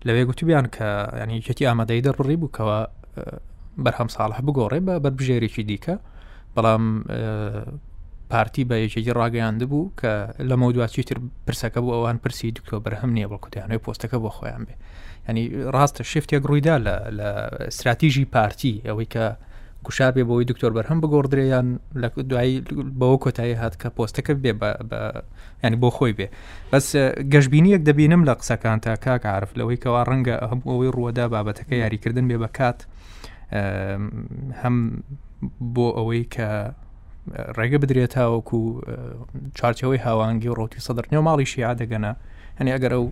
لەوێ گوتوبیان کە ینی یەکێتی ئامادەی دەڕڕی بووکەوە بەرهەم ساڵح بگۆڕێ بە بەربژێرێکی دیکە بەڵام پارتی بە یەکێکی ڕاگەیاند بوو کە لەمە دواچی تر پرسەکە بۆ ئەوان پرسی دکتۆ بەرهەم نییە بەڵکوتیانەوە پۆستەکە بۆ خۆیان بێ ینی ڕاستە شفتێک ڕوویدا لە استراتیژی پارتی ئەوەی کە گوشابێ بۆی دکتۆر بەرهەم بگۆڕدرێیان لە دوایی بەوە کۆتایی هات کە پۆستەکە بێ ینی بۆ خۆی بێ بەس گەشببینیەک دەبینم لە قسەکان تا کاک عرف لەوەی کەوا ڕەنگە هەم ئەوەی ڕووەدا بابەتەکە یاریکردن بێ بەکات هەم بۆ ئەوەی کە ڕێگە بدرێت تاوەکو چارچەوەی هاوانگی و ڕوتی سەدر نێوماڵی شیعە دەگەنە هەنی ئەگەر ئەو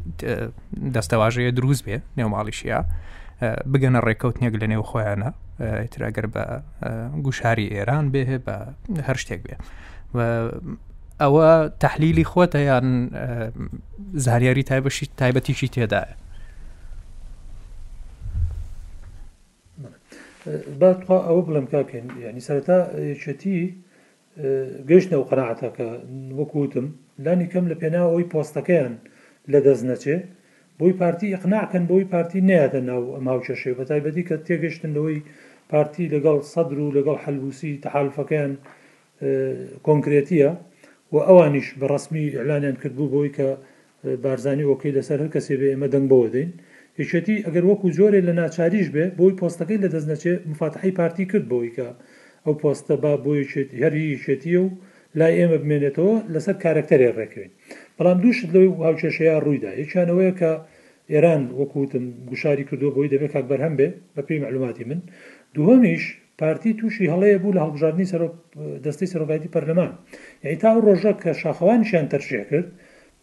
دەستەواژەیە دروست بێ نێوماڵی شیعە بگەنە ڕێککەوتنێک لە نێو خۆیانە تراگەر بە گوشاری ئێران بێ بە هەر شتێک بێ ئەوە تحلیلی خۆتە یان زانیاری تایبەشی تایبەتیشی تێدایە با تخوا ئەوە بڵێم کاک هێمن یانی سەرەتا یەکێتی گەشتە و قەناعەتە کە وەکوتم لانی کەم لە پێنا ئەوی پۆستەکەیان لە دەست نەچێ بۆی پارتی ئەقناعکەن بۆی پارتی ناتە ناو ئەم هاوچەشێ بە تایبەتی کە تێگەشتن لەوەی پارتی لەگەڵ سەدر و لەگەڵ حەلبوسی تەحالفەکەیان کۆنکرێتیە و ئەوانیش بە ڕسمی ئەلانیان کردبوو بۆی کە بارزانی ئۆکەی لەسەر هەر کەسێ بێ ئێمە دەنگ بەوە دەین یەکێتی ئەگەر وەکو جۆرێ لە ناچاریش بێ بۆی پۆستەکەی لە دەست نەچێ مفاتەحەی پارتی کرد بەوەی کە ئەو پۆستە با بۆ یەکێتی هەر هی یەکێتیە و لای ئێمە بمێنێتەوە لەسەر کارەکتەرێ ڕێکەوین بەڵام دوو شت لەو هاوکێشەیا ڕوویدا یەکیان ئەوەیە کە ئێران وەکو وتم گوشاری کردووە بەوەی دەبێ کاک بەرهەم بێ بەپێی مەعلوماتی من دووهەمیش پارتی تووشی هەڵەیەک بوو لە هەڵبژاردنی سەرۆک دەستەی سەرۆکایەتی پەرلەمان یەعنی تا ئەو ڕۆژە کە شاخەوانیشیان تەرشیح کرد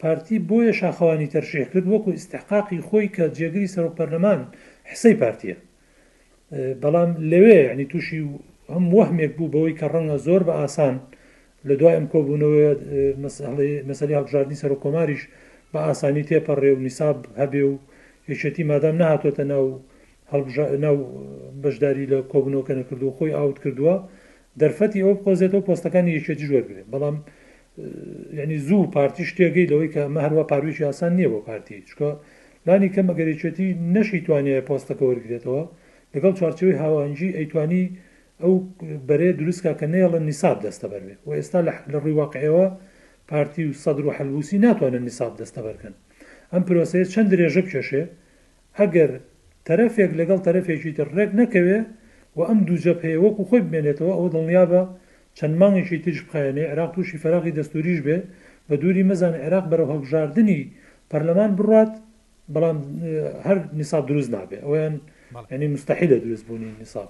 پارتی بۆیە شاخەوانی تەرشیح کرد وەکو ئیستحقاقی خۆی کە جێگری سەرۆک پەرلەمان حسەی پارتیە بەڵام لەوێ یعنی تووشی هەم وەهمێک بوو بەوەی کە ڕەنگە زۆر بە ئاسان لە دوای ئەم کۆبوونەوەیە مەسەلی هەڵبژاردنی سەرۆک کۆماریش بە ئاسانی تێپەڕێ و نیساب هەبێ و یەکێتی مادام نهاتۆتە ناو هەڵبژاردنە و بەشداری لە کۆبوونەوەکە نەکردووە و خۆی ئاوت کردووە، دەرفەتی ئەوە بقۆزێتەوە پۆستەکانی یەکێتیش وەرگرێت، بەڵام یانی زوو پارتیش تێگەی لەوەی کە ئەمە هەروا پاروویەکی ئاسان نییە بۆ پارتی، چونکە لانی کەم ئەگەر یەکێتی نەشیتوانیایە پۆستەکە وەرگرێتەوە، لەگەڵ چوارچێوەی هاوئاهەنگی ئەیتوانی ئەو بەرەیە دروست کات کە نەیەڵن نیساب دەستەبەر بێ و ئێستا لە ڕووی واقعیەوە پارتی و سەدر و حەلبووسی ناتوانن نیساب دەستەبەر کەن، ئەم پرۆسەیە چەند درێژە بکێشێ ئەگەر تەرەفێک لەگەڵ تەرەفێکی تر ڕێک نەکەوێ و ئەم دوو جەبهەیە وەکو خۆی بمێنێتەوە ئەوە دڵنیابە چەند مانگێکی تریش بخایەنێ عێراق تووشی فەراغی دەستووریش بێ بە دووری مەزان عێراق بەرەو هەڵبژاردنی پەرلەمان بڕوات بەڵام هەر نیساب دروست نابێ ئەوەیان یانی موستەحیلە دروست بوونی نیساب.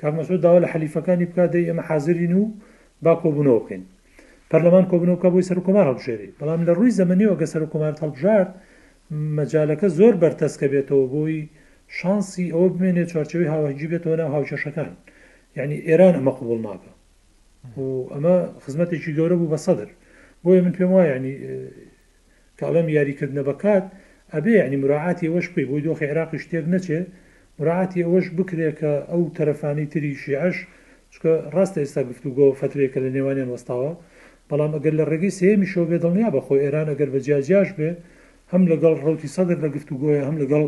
کاک مەسعود داوا لە حەلیفەکانی بکا دەی ئێمە حازرین و با کۆبوونەوە بکەین پەرلەمان کۆبوونەوە بکا بۆی سەرکۆمار هەڵبژێری بەڵام لە ڕووی زەمەنیەوە گە سەرکۆمارت هەڵبژارد مەجالەکە زۆر بەرتەسکە بێتەوە بۆی شانسی ئەوە بمێنێ چوارچەوەی هاوهەنگی بێتەوە ناو هاوکێشەکان یعنی ئێران ئەمە قوبڵ ناکە و ئەمە خزمەتێکی گەورە بوو بە سەدر بۆیە من پێم وایە ینی کاڵێم یاری کردنە بە کات ئەبێ یەعنی مراعاتی ئەوەش بکەی بۆی دۆخی عێراقیش تێک نەچێ مراعاتی ئەوەش بکرێ کە ئەو تەرەفانەی تری شیعەش چونکە ڕاستە ئێستا گفتوگۆ فترەیەکە لە نێوانیان وەستاوە بەڵام ئەگەر لە ڕێگەی سێیەمیشەوە بێ دڵنیا بە خۆ ئێران ئەگەر بە جیا جیاش بێ هەم لەگەڵ ڕەوتی سەدر لە گفتوگۆیە هەم لەگەڵ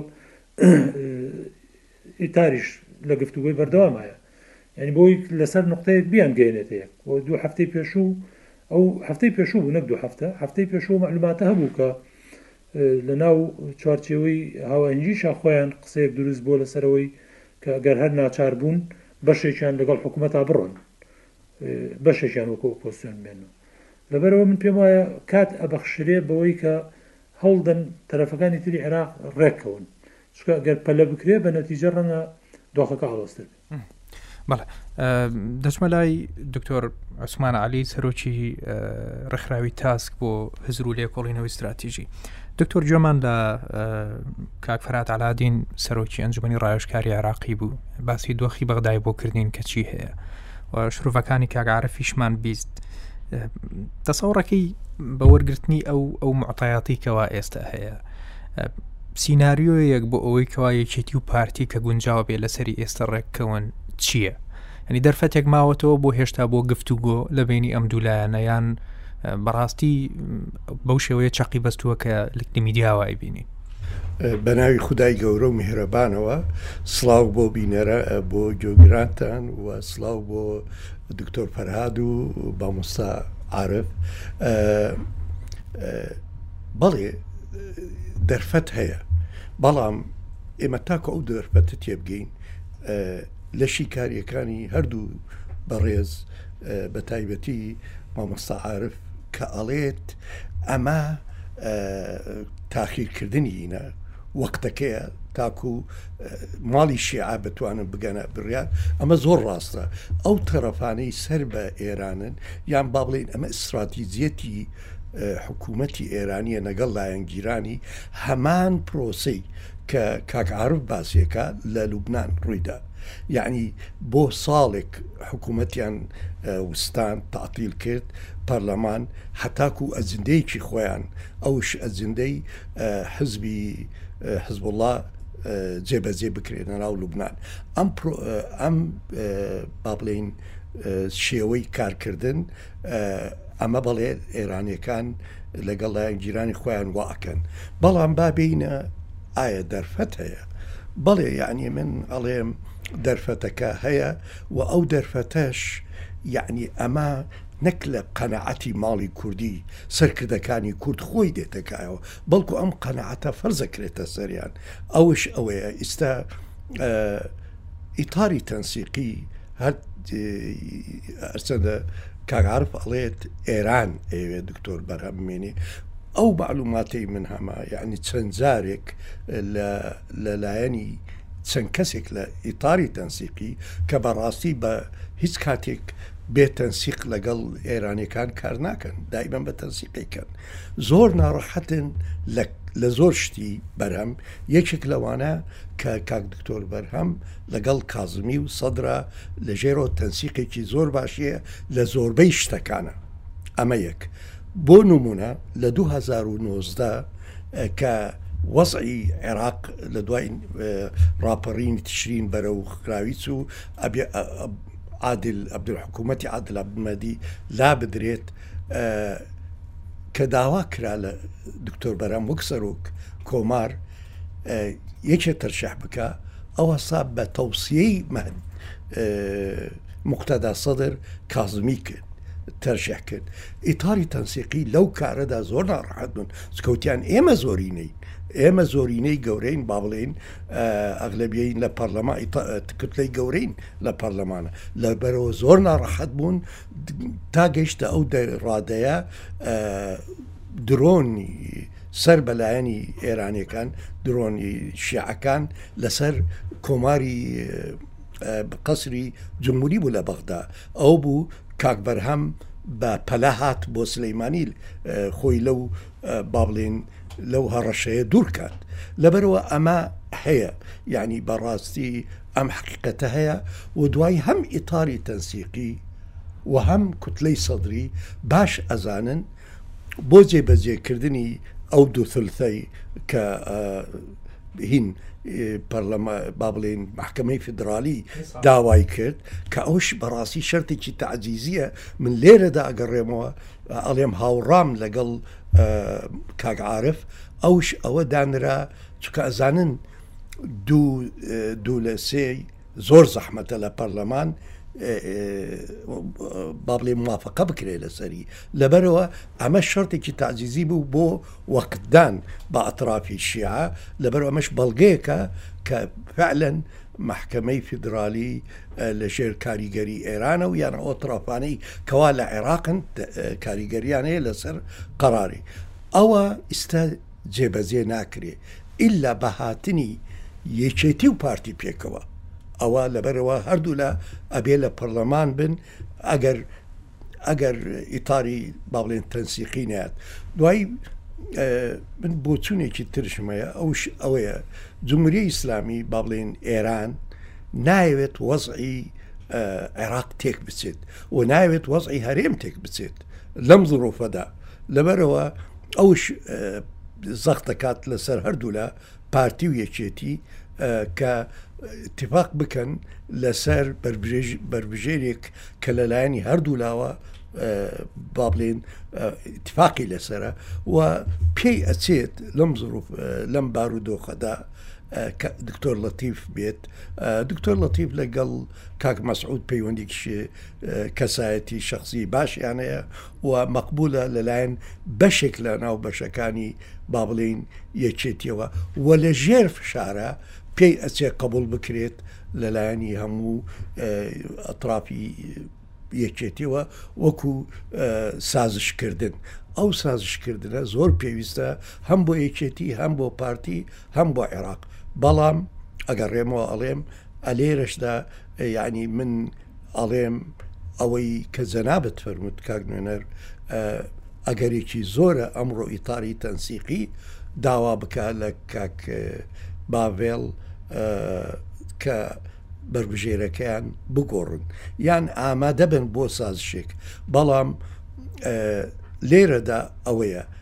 ئیتاریش لە گفتوگۆی بەردەوامایە یانی بۆی لەسەر نقطەیەک بیان گەێنێتە یەک بۆ دوو هەفتەی پێشوو ئەو هەفتەی پێشوو بوو نەک دوو هەفتە هەفتەی پێشوو معلوماتە هەبوو کە لە ناو چوارچێوەی هاوەنجی شاخۆیان قسەیەک دروست بۆ لەسەرەوەی کە گەر هەر ناچار بوون بەشێکیان لەگەڵ حکوومەتا بڕۆن بەشێکیان وەکو ئۆپۆسیۆن بێن و لەبەرەوە من پێم وایە کات ئەبەخشرێ بەوەی کە هەوڵدەن تەرەفەکانی تری عێراق ڕێککەون چونکە گەر پەلە بکرێت بە نەتیجە ڕەنگە دۆخەکە ئاڵۆزتر بێت. بەڵێ دەچمە لای دکتۆر عوسمان علی سەرۆکی ڕخراوی تاسک بۆ هزر و لێکۆڵینەوەی استراتیژی دکتۆر جۆمان لە کاکفرات علادین سەرۆکی ئەنجومی ڕایشکاری عراقی بوو باسی دۆخی بەغدای بۆ کردین کەچی هەیە و شرڤەکانی کاگعاعرفیشمان بیست دەسەوڕەکەی بە وەرگرتنی ئەو ئەو معتایاتی کەوا ئێستا هەیە سیناریۆیەک بۆ ئەوەی کەوا یەکێتی و پارتی کە گونجاو بێ لەسەری ئێستا ڕێککەون چییە؟ ئەنی دەرفەتێک ماوەتەوە بۆ هێشتا بۆ گفتوگۆ لە بینی ئەم دوولایەنە یان بەڕاستی بەو شێوەیە چقی بەستووە کە لەکتی میدیاوای بینی. بەناوی خدای گەورە و میهرەبانەوە سلااو بۆ بینەرە بۆ گۆگرانتان و سلااو بۆ دکتۆر فەرهاد و بامۆستا عاعرف بەڵێ دەرفەت هەیە بەڵام ئێمە تاکو ئەو دەرفەتە تێبگەین لە شیکاریەکانی هەردوو بەڕێز بە تایبەتی مامەستاعاعرف کە ئەڵێت ئەمە تاخیرکردنی ئینە وەختەکەیە تاکو ماڵی شیعە بتوانن بگەنە بڕیار ئەمە زۆر ڕاستە ئەو تەرەفانەی سەر بە ئێرانن یان با بڵین ئەمە استراتیزیەتی حکوومەتی ئێرانییە نەگەڵ لایەنگیرانی هەمان پرۆسەی کە کاک عرب باسیەکە لە لوبناان ڕوویدا یعنی بۆ ساڵێک حکوومەتیان وستان تعطیل کرد پەرلەمان حتاکو ئەزیندەیەکی خۆیان ئەوش ئەزیندەی حزبی حزب الله جێبەجێ بکرێت ناو لوبناان ئەم ئەم با بڵین شێوەی کارکردن ئەمە بەڵێ ئێرانیەکان لەگەڵ لایەن گیرانی خۆیان وا ئەکەن بەڵام با بینە ئایا دەرفەت هەیە بەڵێ یعنی من ئەڵێم دەرفەتەکە هەیە و ئەو دەرفەتەش یعنی ئەمە نەک لە قەنەعەتی ماڵی کوردی سەرکردەکانی کورد خۆی دێتەکایەوە بەڵکو ئەم قەناعەتە فەرزەکرێتە سەریان ئەوش ئەوەیە ئیستا ئیتاری تەنسیقی هەر ئەرچەندە کاگعاعرف ئەڵێت ئێران ئەوێ دکتۆر بەرهەممێنی ئەو معلوماتەی من هەمە یعنی چەند جارێک لە لایەنی چەند کەسێک لە ئیتاری تەنسیقی کە بەڕاستی بە هیچ کاتێک بێ تەنسیق لەگەڵ ئێرانەکان کار ناکەن دایبەن بە تەنسیقیکەن زۆر ناڕەحەتن لە زۆر شتی بەرهەم، یەکێک لەوانە کە کاک دکتۆر بەرهەم لەگەڵ کازمی و سەدرا لە ژێرەوە تەنسیقێکی زۆر باشی هەیە لە زۆربەی شتەکانا ئەمە یەک بۆ نمونە لە دوو هەزار و نۆزدە کە وەزعی عێراق لە دوای ڕاپەڕینی تشرین بەرە و خراوی چوو ئەبێ عادل عبدول حکوومەتتی عادل عبدمەدی لا بدرێت کە داوا کرا لە دکتۆر بەرام وەک سەرۆک کۆمار یەکێ تەرشح بکە ئەوە ساب بە تەوسیەی مەهد مقتەدا سەدر کازمی کرد تەرشح کرد ئیتاری تەنسیقی لەو کارەدا زۆر ناڕحەت بوون سکەوتیان ئێمە زۆرینەی ئێمە زۆرینەی گەورەین با بڵێن ئەغلبیین لە پەرلەما کتلەی گەورەین لە پەرلەمانە لە بەرەوە زۆر ناڕەحەت بوون تا گەیشتە ئەو ڕادەیە درۆنی سەر بەلایەنی ئێرانەکان درۆنی شیعەکان لەسەر کۆماری قەسری جمهوری بوو لە بەغدا ئەو بوو کاک بەرهەم بە پەلە هات بۆ سلەیمانی خۆی لەو با بڵێن لەو هەڕەشەیە دوورکات لەبەرەوە ئەمە هەیە یعنی بەڕاستی ئەم حەقیقەتە هەیە و دوای هەم ئیتاری تەنسیقی و هەم کوتلەی سەدری باش ئەزانن بۆ جێبەجێ کردنی ئەو دوو ثلثەی کە هین پەرلەما با بڵێن محکمەی فدرالی داوای کرد کە ئەوش بەڕاستی شەرتێکی تعزیزیە من لێرەدا ئەگەڕێمەوە ئەڵێم هاوڕام لەگەڵ کاگعاعرف ئەوش ئەوە دانرا چکە ئەزانن دوو دوو لە سێ زۆر زەحمەتە لە پەرلەمان بابلێ موافقە بکرێت لەسەری لەبەرەوە ئەمە شەرتێکی تازیزی بوو بۆ وەقتدان بە ئەطرافی شیعە لەبەر ئەمەش بەڵگەیەکە کە فعلەن محکمەی فیدراالی لە ژێر کاریگەری ئێرانە و یان ئۆترافانەی کەوا لە عێراقن کاریگەریان هەیە لەسەر قەراری ئەوە ئیستا جێبەجێ ناکرێ ئیلا بە هاتنی یەکێتی و پارتی پێکەوە ئەوە لەبەرئەوە هەردوولا ئەبێ لە پەڕلەمان بن ئەگەر ئەگەر ئیتاری باڵێن تەنسیقی نات دوای من بۆچونێکی ترشمەیە ئەوش ئەوەیە جمهوری ئیسلامی با بڵێن ئێران ناوێت وەزعی عێراق تێک بچێت و ناوێت وەزعی هەرێم تێک بچێت لەم زڕوفەدا لەبەرەوە ئەوش زەخ دەکات لەسەر هەردوولا پارتی و یەکێتی کە تفاق بکەن لەسەر بەربژێرێک کە لەلایەنی هەردوو لاوە با بڵێن تفاقی لەسرە و پێی ئەچێت لەم زروف لەم بارودۆخەدا دکتۆر لەتیف بێت دکتۆر لەتیف لەگەڵ کاک مەسعود پەیوەندی کیشی کەسایەتی شەخسی باشیان هەیە و مەقبولە لەلایەن بەشێک لە ناو بەشەکانی با بڵێین یەکێتیەوە و لە ژێر فشارە پێی ئەچێ قبول بکرێت لەلایەنی هەموو ئەطرافی یەکێتیەوە وەکو سازشکردن ئەو سازشکردنە زۆر پێویستە هەم بۆ یەکێتی هەم بۆ پارتی هەم بۆ عێراق بەڵام ئەگەڕێمەوە ئەڵێم ئەلێرەشدا یانی من ئەڵێم ئەوەی کە جەنابەت فەرمووت کاک نوێنەر ئەگەرێکی زۆرە ئەمڕۆ ئیتاری تەنسیقی داوا بکە لە کاک باڤێڵ کە بەربژێرەکەیان بگۆڕن یان ئامادە بن بۆ سازشێک بەڵام لێرەدا ئەوەیە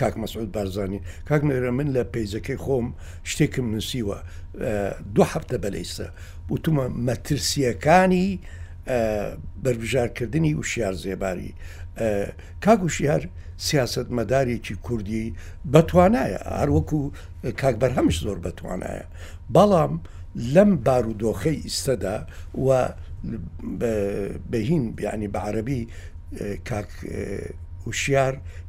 کاک مەسعود بارزانی کاک نێرە من لە پەیجەکەی خۆم شتێکم نووسیوە دو هەفتە بەلەیسە وتومە مەترسیەکانی بەربژارکردنی وشیار زێباری کاک وشیار سیاست مەدارێکی کوردی بەتوانایە هەروەکو کاک بەرهەمش زۆر بەتوانایە بەڵام لەم بارودۆخەی ئیستەدا و بەهین بیانی بە عربی کاک وشیار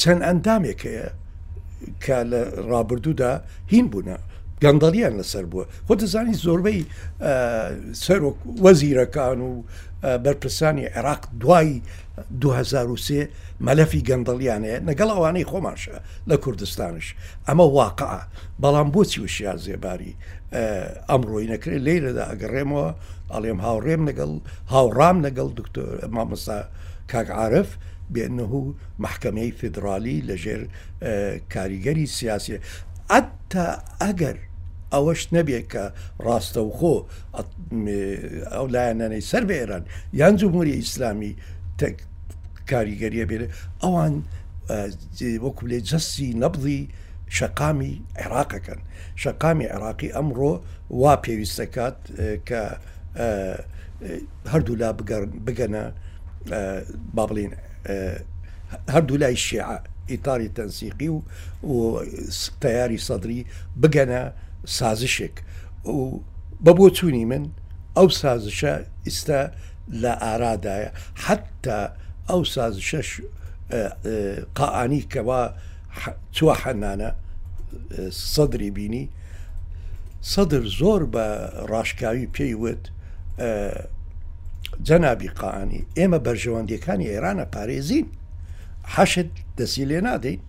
چەند ئەندامێک هەیە کە لە ڕابردوودا هین بوونە گەندەڵیان لەسەر بووە خۆ دەزانی زۆربەی سەرۆک وەزیرەکان و بەرپرسانی عێراق دوای 2023 مەلەفی گەندەڵیانەیە لەگەڵ ئەوانەی خۆماشە لە کوردستانش ئەمە واقع بەڵام بۆچی وشیا زێباری ئەمڕۆی نەکرێت لێرەدا ئەگەڕێمەوە ئەڵێم هاوڕێم لەگەڵ هاوڕام لەگەڵ دکتۆر مامۆستا کاک عارف بێنه مەحکەمەی فیدڕالی لەژێر کاریگەری سیاسیە ئەتا ئەگەر ئەوەش نەبێت کە ڕاستەوخۆ ئەو لایەنانەی سەر بە ئێران یان جمهوری ئیسلامی کاریگەریە بێت ئەوان وەکو لێ جەستی نەبڵی شەقامی عێراقەکەن شەقامی عێراقی ئەمڕۆ وا پێویستەکات کە هەردوولا بگەنە با بڵین هەردوو لای شێعە ئیتاری تەنسیقی و تیاری سەدری بگەنە سازشێک و بە بۆ چوونی من ئەو سازشە ئیستا لە ئارادایە حتا ئەو سازشەش قائانی کەوا چوە حەنانە سەدری بینی سەدر زۆر بە ڕاشکاوی پێی وت جەنابی قاانی ئێمە بەرژەوەندیەکانی ئێرانە پارێزین حەشت دەسی لێ نادەین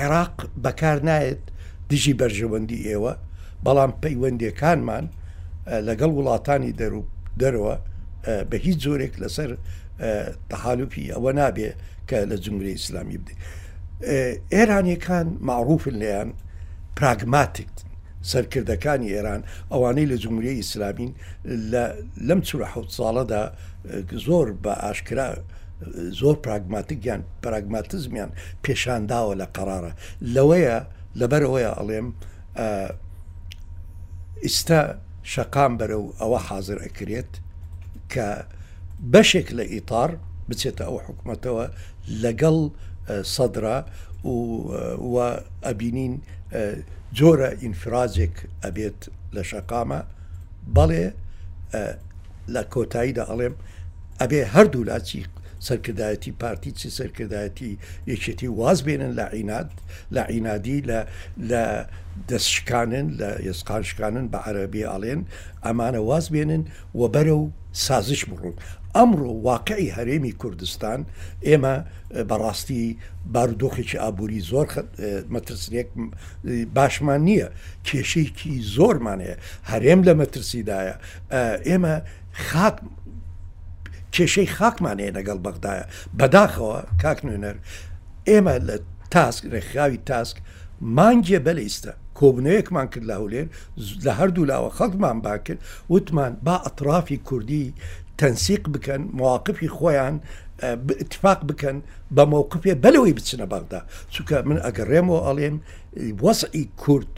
عێراق بەکار نایەت دژی بەرژەوەندی ئێوە بەڵام پەیوەندەکانمان لەگەڵ وڵاتانی دەروپ دەرەوە بە هیچ جۆرێک لەسەر تەحالوفی ئەوە نابێ کە لە جموری ئیسلامی بدەیت ئێرانیەکان معروفن لێیان پراگماتیک سەرکردەکانی ئێران ئەوانەی لە جمهوری ئیسلامین لەم چ حوت ساڵەدا زۆر بە ئاشکرا زۆر پراگماتیکیان پراگماتزمیان پێشانداوە لە قەرارە لەوەیە لەبەرەوەیە ئەڵێم ئیستا شەقام بەرە و ئەوە حاضر ئەکرێت کە بەشێک لە ئیتار بچێتە ئەو حکوومەتەوە لەگەڵ سەدرا و و ئەبینین جۆرە ئینفراجێک ئەبێت لە شەقامە بەڵێ لە کۆتاییدا ئەڵێم ئەبێ هەردوو لاچی سەرکردایەتی پارتی چی سەرکردایەتی یەکێتی واز بێنن لە عینات لە عینادی لە لە دەستشکانن لە ئێسقانشکانن بە عەربی ئاڵێن ئەمانە واز بێنن و بەرەو سازش بڕۆن. ئەمڕۆ واقعی هەرێمی کوردستان ئێمە بەڕاستی بارودۆخێکی ئابووری زۆر مەترسنێک باشمان نییە، کێشێکی زۆرمان هەیە، هەرێم لە مەترسیدایە، ئێمە خاک کێشەی خاکمان هەیە لەگەڵ بەغدایە، بەداخەوە کاک نوێنەر ئێمە لە تاسک ڕێکخراوی تاسک، مانگێ بە لیستە کۆبونەوەیەکمان کرد لە هەولێر لە هەردوو لاوە خەڵکمان باکرد وتمان با ئەتڕافی کوردی تەنسیق بکەن مواقفی خۆیان اتفاق بکەن بە مەوقفێ بەلەوەی بچنە بەغدا چونکە من ئەگەڕێمەوە ئەڵێم وەسعی کورد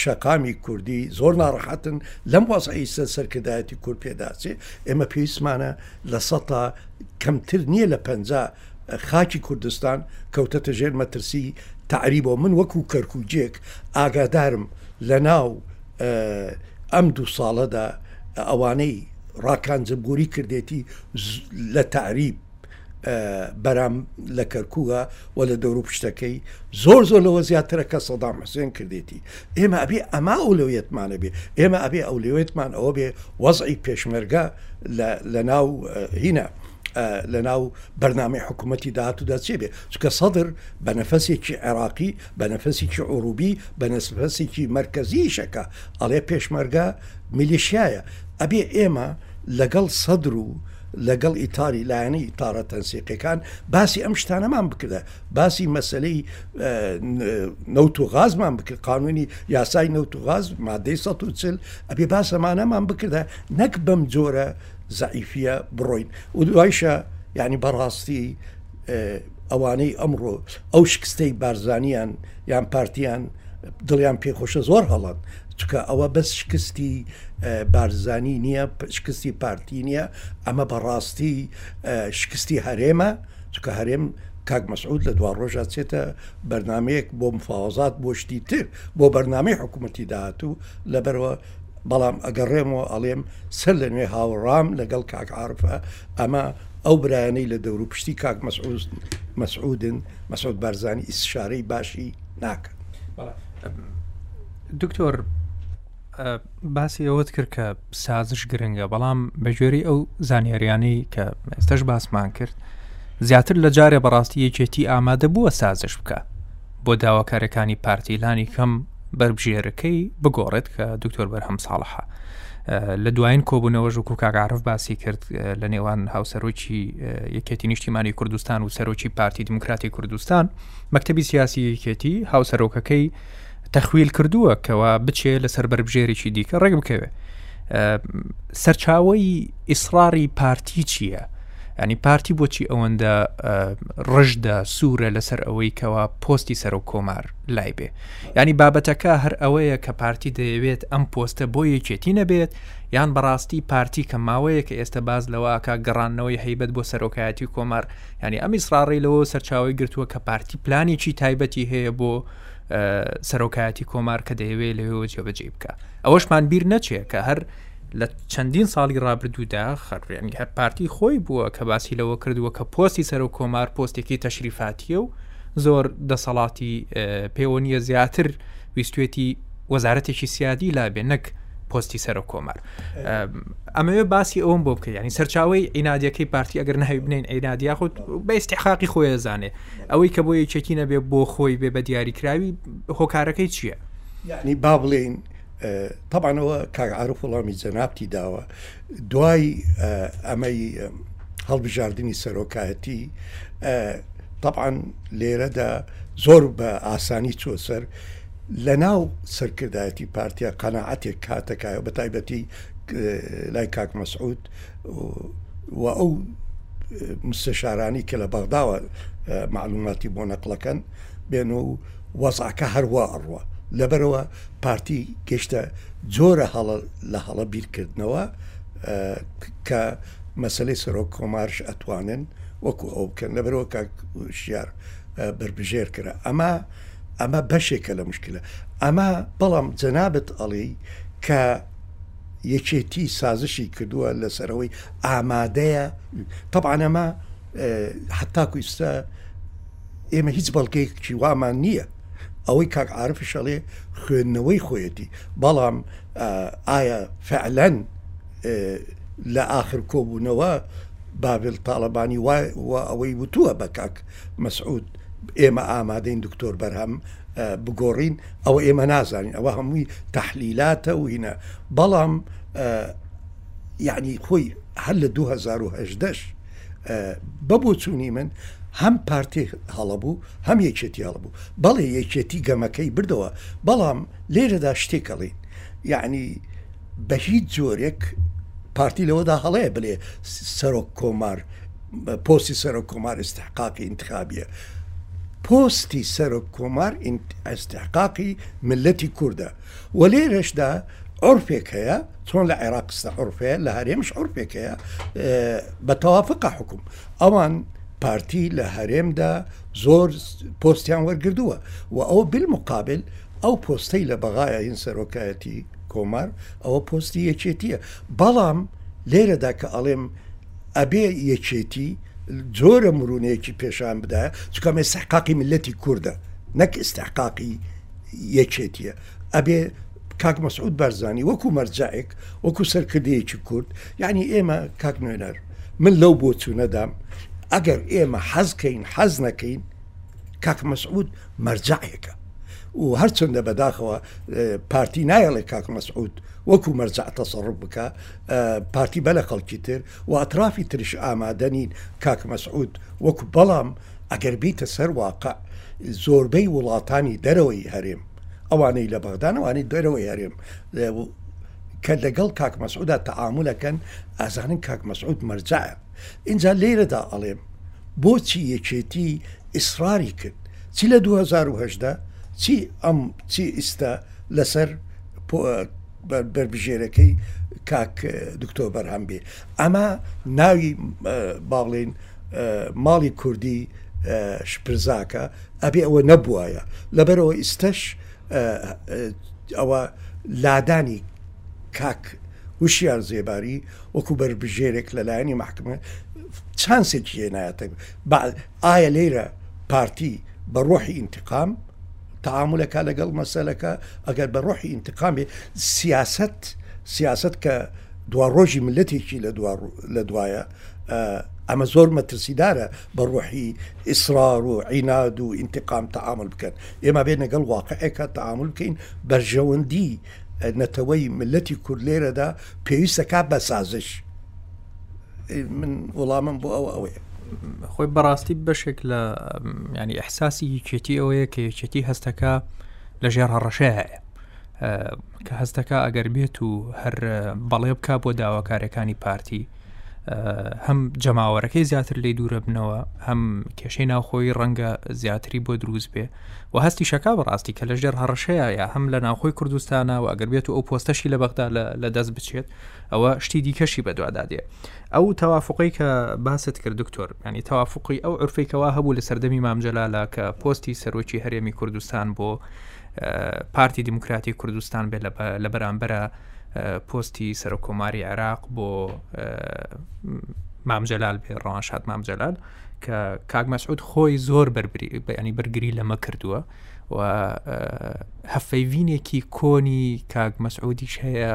شەقامی کوردی زۆر ناڕەحەتن لەم وەسعی سە سەرکردایەتی کورد پێداچێ ئێمە پێویستمانە لە سەتا کەمتر نییە لە پەنجا خاکی کوردستان کەوتەتە ژێر مەترسی تەعریبەوە من وەکو کەرکوجێک ئاگادارم لە ناو ئەم دوو ساڵەدا ئەوانەی ڕاکان جمگوری کردێتی لە تەعریب بەرام لە کەرکووە و لە دەور و پشتەکەی زۆر زۆر لەوە زیاترە کە سەدام حسێن کردێتی ئێمە ئەبێ ئەما ئەو لەوێتمانە بێ ئێمە ئەبێ ئەو لەوێتمان ئەوە بێ وەزعی پێشمەرگە لە ناو هینە لەناو بەرنامی حکوومەتتی داهاتوودا چێ بێ چکە سەدر بە نەفەسێکی عێراقی بە نەفەسێکی عروبی بە نەسفەسێکی مرکزیشەکە ئەڵێ پێشمەرگە میلیشایە ئەبێ ئێمە لەگەڵ سەدر و لەگەڵ ئیتاری لایەنە ئیتارە تەنسیقەکان باسی ئەم شتانەمان بکردە باسی مەسلەی نەوت و غازمان بکرد قانونی یاسای نەوت و غاز مادەی ١40 ئەبێ باسەمانەمان بکردە نەک بەم جۆرە زەعیفیە بڕۆین و دوایشە یعنی بەڕاستی ئەوانەی ئەمڕۆ ئەو شکستەی بارزانیان یان پارتیان دڵیان پێخۆشە زۆر هەڵات چکە ئەوە بەس شکستی بارزانی نییە شکستی پارتی نییە ئەمە بەڕاستی شکستی هەرێمە چکە هەرێم کاک مەسعود لە دوا ڕۆژە چێتە بەرنمەیەک بۆ مفاوەزات بۆ شتی تر بۆ بەرنمەی حکوومەتی داهاتوو لەبەرەوە بەڵام ئەگەڕێمەوە ئەڵێم سەر لە نوێ هاوڕام لەگەڵ کاک عرفە ئەمە ئەو برایانەی لە دەور و پشتی کاک مەسعوست مەسعودن مەسعود بارزانانی ئیسشارەی باشی ناکەن دکتۆر باسی ئەوەت کرد کە سازش گرنگە بەڵام بەگوێری ئەو زانیاریانی کە ئێستش باسمان کرد زیاتر لە جارێ بەڕاستی یەکێتی ئامادە بووە سازش بکە بۆ داواکارەکانی پارتی لانی کەم بەربژێرەکەی بگۆڕێت کە دکتۆر بەرهەم ساڵحە لە دوایین کۆبوونەوە ژوک و کاگعاعرف باسی کرد لە نێوان هاوسەرۆکی یەکێتی نیشتیمانی کوردستان و سەرۆکی پارتی دموکراتی کوردستان مەکتتەبی سیاسی یەکێتی هاوسەرۆکەکەی تەخویل کردووە کەوا بچێ لەسەر بەربژێرێکی دیکە ڕێک بکەوێت سەرچاوی ئیسراری پارتی چییە؟ یانی پارتی بۆچی ئەوەندە ڕژدە سوورە لەسەر ئەوەی کەوا پۆستی سەرۆک کۆمار لای بێ ینی بابەتەکە هەر ئەوەیە کە پارتی دەیەوێت ئەم پۆستە بۆ یەکێتی نەبێت یان بەڕاستی پارتی کە ماوەیە کە ئێستا باز لەوەکە گەڕانەوەی هەیبەت بۆ سەرۆکایەتی کۆمار ینی ئەم ئیسراڕی لەوە سەرچاوی گرتووە کە پارتی پلانێکی تایبەتی هەیە بۆ سەرۆکایەتی کۆمار کە دەیەوێت لەوێەوە جێبەجێ بکە ئەوەشمان بیر نەچێت کە هەر لە چەندین ساڵی ڕابردوودا خەرێنی هەر پارتی خۆی بووە کە باسی لەوە کردووە کە پۆستی سەر و کۆمار پۆستێکی تەشریفاتیە و زۆر دەسەڵاتی پێوە نیە زیاتر ویستێتی وەزارەتێکی سیادی لابێ نەک پۆستی سەر و کۆمار ئەمەوێ باسی ئەوم بۆ بکە ینی سەرچاوی ئینادیەکەی پارتی ئەگەر ناوی بنین ئینادیا خۆت بەستی حقی خۆی زانێ ئەوەی کە بۆ یەکێتی نەبێ بۆ خۆی بێ بە دیاریکراوی هۆکارەکەی چییە؟ یعنی با بڵێین تەبعەنەوە کاک عارف وڵامی جەنابتی داوە دوای ئەمەی هەڵبژاردننی سەرۆکایەتی تەعاان لێرەدا زۆر بە ئاسانی چۆسەر لە ناو سەرکردایەتی پارتیا قەنەعاتێک کاتەکایە بە تایبەتی لای کاک مەسعود و ئەو مستەشارانی کە لە بەغداوە معلوماتی بۆ نەقلەکەن بێن و وەزعەکە هەر وا ئەڕوا لەبەرەوە پارتی گەشتە جۆرە هەڵە لە هەڵە بیرکردنەوە کە مەسلەی سەرۆک کۆمارش ئەتوانن وەکو ئەو بکەن لەبەرەوە کاک شیار بربژێر کرا ئەمە ئەمە بەشێکە لە مشکلە ئەمە بەڵام جەنابەت ئەڵی کە یەکێتی سازشی کردووە لەسەرەوەی ئامادەیە تەبانەمە حتاکو ئیستا ئێمە هیچ بەڵگەیەکی وامان نییە ئەوەی کاک عاعرفش ئەڵێ خوێندنەوەی خۆیەتی بەڵام ئایا فعلەن لە ئاخر کۆبوونەوە باڤل تاالبانی وای و ئەوەی وتووە بە کاک مەسعود ئێمە ئامادەین دکتۆر بەرهەم بگۆڕین ئەوە ئێمە نازانین ئەوە هەمووی تەحلیلاتە و هینە بەڵام یعنی خۆی هەر لە 2010 بە بۆچوونی من هەم پارتی هەڵەبوو هەم یەکێتی هەڵبوو بەڵێ یەکێتی گەمەکەی بردەوە بەڵام لێرەدا شتێکەڵین یعنی بە هیچ جۆرێک پارتی لەوەدا هەڵەیە بلێ سەرۆک کۆمار پۆستی سەرۆک کۆمار استحقاقی انتخابیە پۆستی سەرۆک کۆمار ئەستحقاقی ملەتی کووردە وە لێرەشدا عورفێک هەیە چۆن لە عێراق قسە عورفەیە لە هەرێمش عورفێک هەیە بە تەوافقا حکوم ئەوان پارتی لە هەرێمدا زۆر پۆستیان وەرگردووە و ئەو بالمقابل ئەو پۆستەی لە بەغایە هین سەرۆکایەتی کۆمار ئەوە پۆستی یەکێتیە بەڵام لێرەدا کە ئەڵێم ئەبێ یەکێتی جۆرە مرونەیەکی پێشان بدایە چکەمە سەحقاقی ملەتی کووردە نەک ئستحقاقی یەکێتیە ئەبێ کاک مەسعود بارزانی وەکو مەرجەعێک وەکو سەرکردەیەکی کورد یعنی ئێمە کاک نوێنەر من لەو بۆ چوونەدام ئەگەر ئێمە حەزکەین حەز نەکەین کاک مەسعود مەرجەعێکە و هەرچنددە بەداخەوە پارتی نایەڵێ کاک مەسعود وەکو مەرجع تەسەڕف بکە پارتی بەلە خەڵکی تر و ئەطرافی ترش ئامادەنین کاک مەسعود وەکو بەڵام ئەگەر بێیتە سەر واقع زۆربەی وڵاتانی دەرەوەی هەرێم ئەوانەی لە بەغدان ئەوانەی دەرەوەی هەرێم کە لەگەڵ کاک مەسعودا تەعاملەکەن ئازانن کاک مەسعود مەرجایە اینجا لێرەدا ئەڵێم بۆچی یەکێتی ئیسراری کرد چی لە 2010 چی ئەم چی ئیستا لەسەر بەربژێرەکەی کاک دکتۆر بەرهەم بێ ئەمە ناوی باڵێن ماڵی کوردی شپرزاکە ئەبێ ئەوە نەبووایە لەبەرەوە ئیستەش ئەوە لادانی کاک وشیان زێباری وەکو بەربژێرێک لەلایەنی محکمە چانسێکی هێنایەتە ئایا لێرە پارتی بە ڕۆحی ئینتقام تعاملەکە لەگەڵ مەسەلەکە ئەگەر بە ڕۆحی ئینتقام بێ سیاست سیاست کە دوا ڕۆژی ملەتێکی لە دوایە ئەمە زۆر مەترسیدارە بە ڕۆحی ئیسرار و عیناد و ئینتقام تەعامل بکەن ئێمە بێ لەگەڵ واقعێکە تەعامل بکەین بەرژەوەندی نەتەوەی ملەتی کورد لێرەدا پێویستەکە بە سازش من وەڵامم بۆ ئەوە ئەوەیە خۆی بەڕاستی بەشێک لە ینی ئەحساسی یەکێتی ئەوەیە کە یەکێتی هەستەکە لە ژێر هەڕەشەیە هەیە کە هەستەکە ئەگەر بێت و هەر بەڵێ بک بۆ داواکارەکانی پارتی هەم جەماوەرەکەی زیاتر لی دوورە بنەوە هەم کێشەی ناوخۆی ڕەنگە زیاتری بۆ دروست بێ و هەستی شەکا بەڕاستی کە لەژێر هەڕەشەیە یا هەم لە ناوخۆی کوردستانە و ئەگەر بێت و ئەو پۆستەشی لە بەغدا لە دەست بچێت ئەوە شتی دیکەشی بەدوادا دێ ئەو تەوافقی کە باست کرد دکتۆر ینی تەوافقی ئەو عرفێکەوە هەبوو لە سەردەمی مامجللالا کە پۆستی سەرۆکی هەرێمی کوردستان بۆ پارتی دیموکراتی کوردستان بێ لە بەرامبەرە پۆستی سەرۆک کۆماری عێراق بۆ مامجلال بێ ڕەوان شاد مامجلال کە کاک مەسعود خۆی زۆر بەربری بەینی بەرگری لەمە کردووە و هەفەیڤینێکی کۆنی کاک مەسعودیش هەیە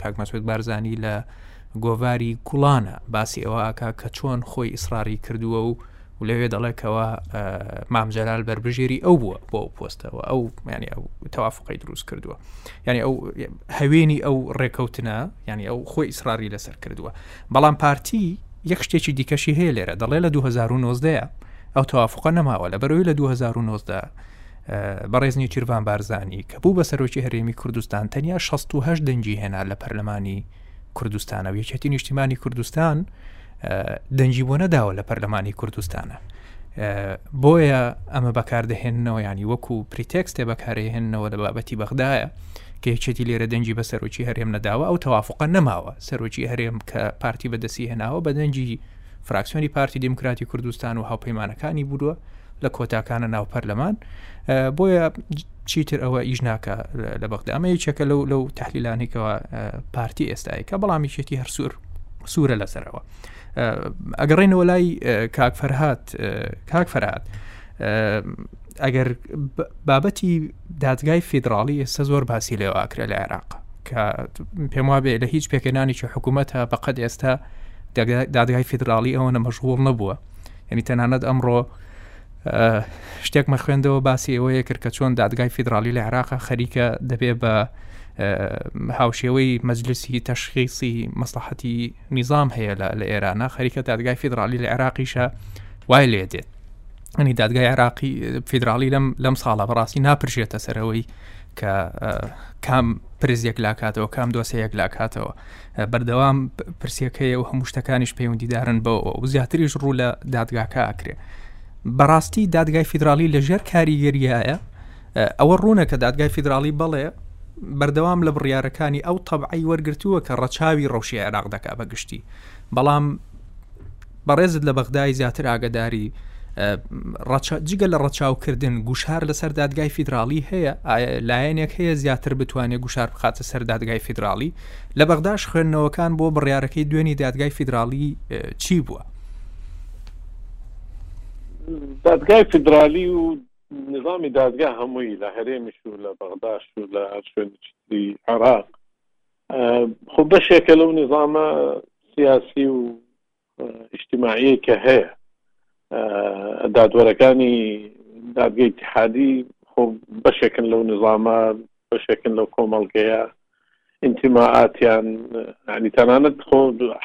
کاک مەسعود بارزانانی لە گۆڤاری گوڵانە باسی ئەوە ئاکا کە چۆن خۆی ئیسراری کردووە و و لەوێ دەڵێ کەەوە مامجلال بەربژێری ئەو بووە بۆ ئەو پۆستەوە ئەو ینی ئەو توافقی دروست کردووە ینی ئەو هەوێنی ئەو ڕێکەوتنە ینی ئەو خۆی ئیسراری لەسەر کردووە بەڵام پارتی یەک شتێکی دیکەشی هەیە لێرە دەڵێ لە 2009 ئەو توافقە نەماوە لە بەرەوەی لە 2009 بەڕێزنی چیرڤان بارزانانی کە بوو بە سەرۆکی هەرێمی کوردستان تەنیا 16 دەنگی هێنا لە پەرلەمانی کوردستانە و یەکێتی نیشتیمانی کوردستان دەنگی بۆ نەداوە لە پەرلەمانی کوردستانە بۆیە ئەمە بەکاردەهێننەوە ینی وەکو پریتێکستێ بەکارهێننەوە لە بابەتی بەغدایە کە یەکێتی لێرە دەنگی بە سەرۆکی هەرێم نەداوە ئەو تەوافقە نەماوە سەرۆکی هەرێم کە پارتی بەدەسی هێناوە بە دەنگی فراکسیۆنی پارتی دیموکراتی کوردستان و هاوپەیمانەکانی بووە لە کۆتاکانە ناو پەرلەمان بۆیە چیتر ئەوە ئیش ناکە لە بەغدا ئەمە یەکێکە لەو لەو تحلیلانێکەوە پارتی ئێستایکە بەڵام یەکێتی هەرسوور سوورە لەسەرەوە ئەگەڕێنەوە لای کاک فەرهات کاک فەرهات ئەگەر بابەتی دادگای فیدراڵی ئێستا زۆر باسی لێواکرێ لە عێراق کە پێم وابێ لە هیچ پێکەێنانیی حکوومەتە بەقەت ئێستا دادگای فیدراڵی ئەوە نەمەشغول نەبووە یعنی تەنانەت ئەمڕۆ شتێکمە خوێندەوە باسی ئەوەیە کرد کە چۆن دادگای فیدراالی لە عراق خەریکە دەبێ بە هاوشێوەی مەجلسی تەشخیسی مەسلحەتی نیظام هەیە لە لە ئێرانە خەریکە دادگای فیدراالی لە عێراقیشە وای لێ دێت ئەنی دادگای عراقی فیدراالی لەم لەم ساڵە بەڕاستی ناپرژێتە سەرەوەی کە کام پرزیەک لاکاتەوە کام دۆسەیەک لاکاتەوە بەردەوام پرسیەکەی و هەموو شتەکانیش پەیوەندیدارن بەوە و زیاتریش ڕوو لە دادگاکە ئاکرێ بەڕاستی دادگای فیدراالی لە ژێر کاریگەریایە ئەوە ڕوونە کە دادگای فیدراالی بەڵێ بەردەوام لە بڕیارەکانی ئەو تەبعی وەرگتووە کە ڕەچاوی ڕەوشی عێراق دەکا بە گشتی بەڵام بەڕێزت لە بەغدای زیاتر ئاگداری جگە لە ڕەچاوکردن گوشار لەسەر دادگای فیدراالی هەیە لایەنێک هەیە زیاتر بتوانێت گوشار بخاتە سەر دادگای فیدراالی لە بەغداش خوێندنەوەکان بۆ بڕارەکەی دوێنی دادگای فیدراالی چی بووە دادگای فیدراالی و نظامی دادگا هەمووی لە هەرێمیش و لە بەغداش و لە هەر شوێنی عراق خۆ بەشێکە لەو نظامە سیاسی و ئیشتیماعی کە هەیە دادوەرەکانی دادگە اتحادی خۆ بەشێکن لەو نظامە بەشێکن لەو کۆمەڵگەیە ئینتیماعاتیان ینی تەنانەت خۆ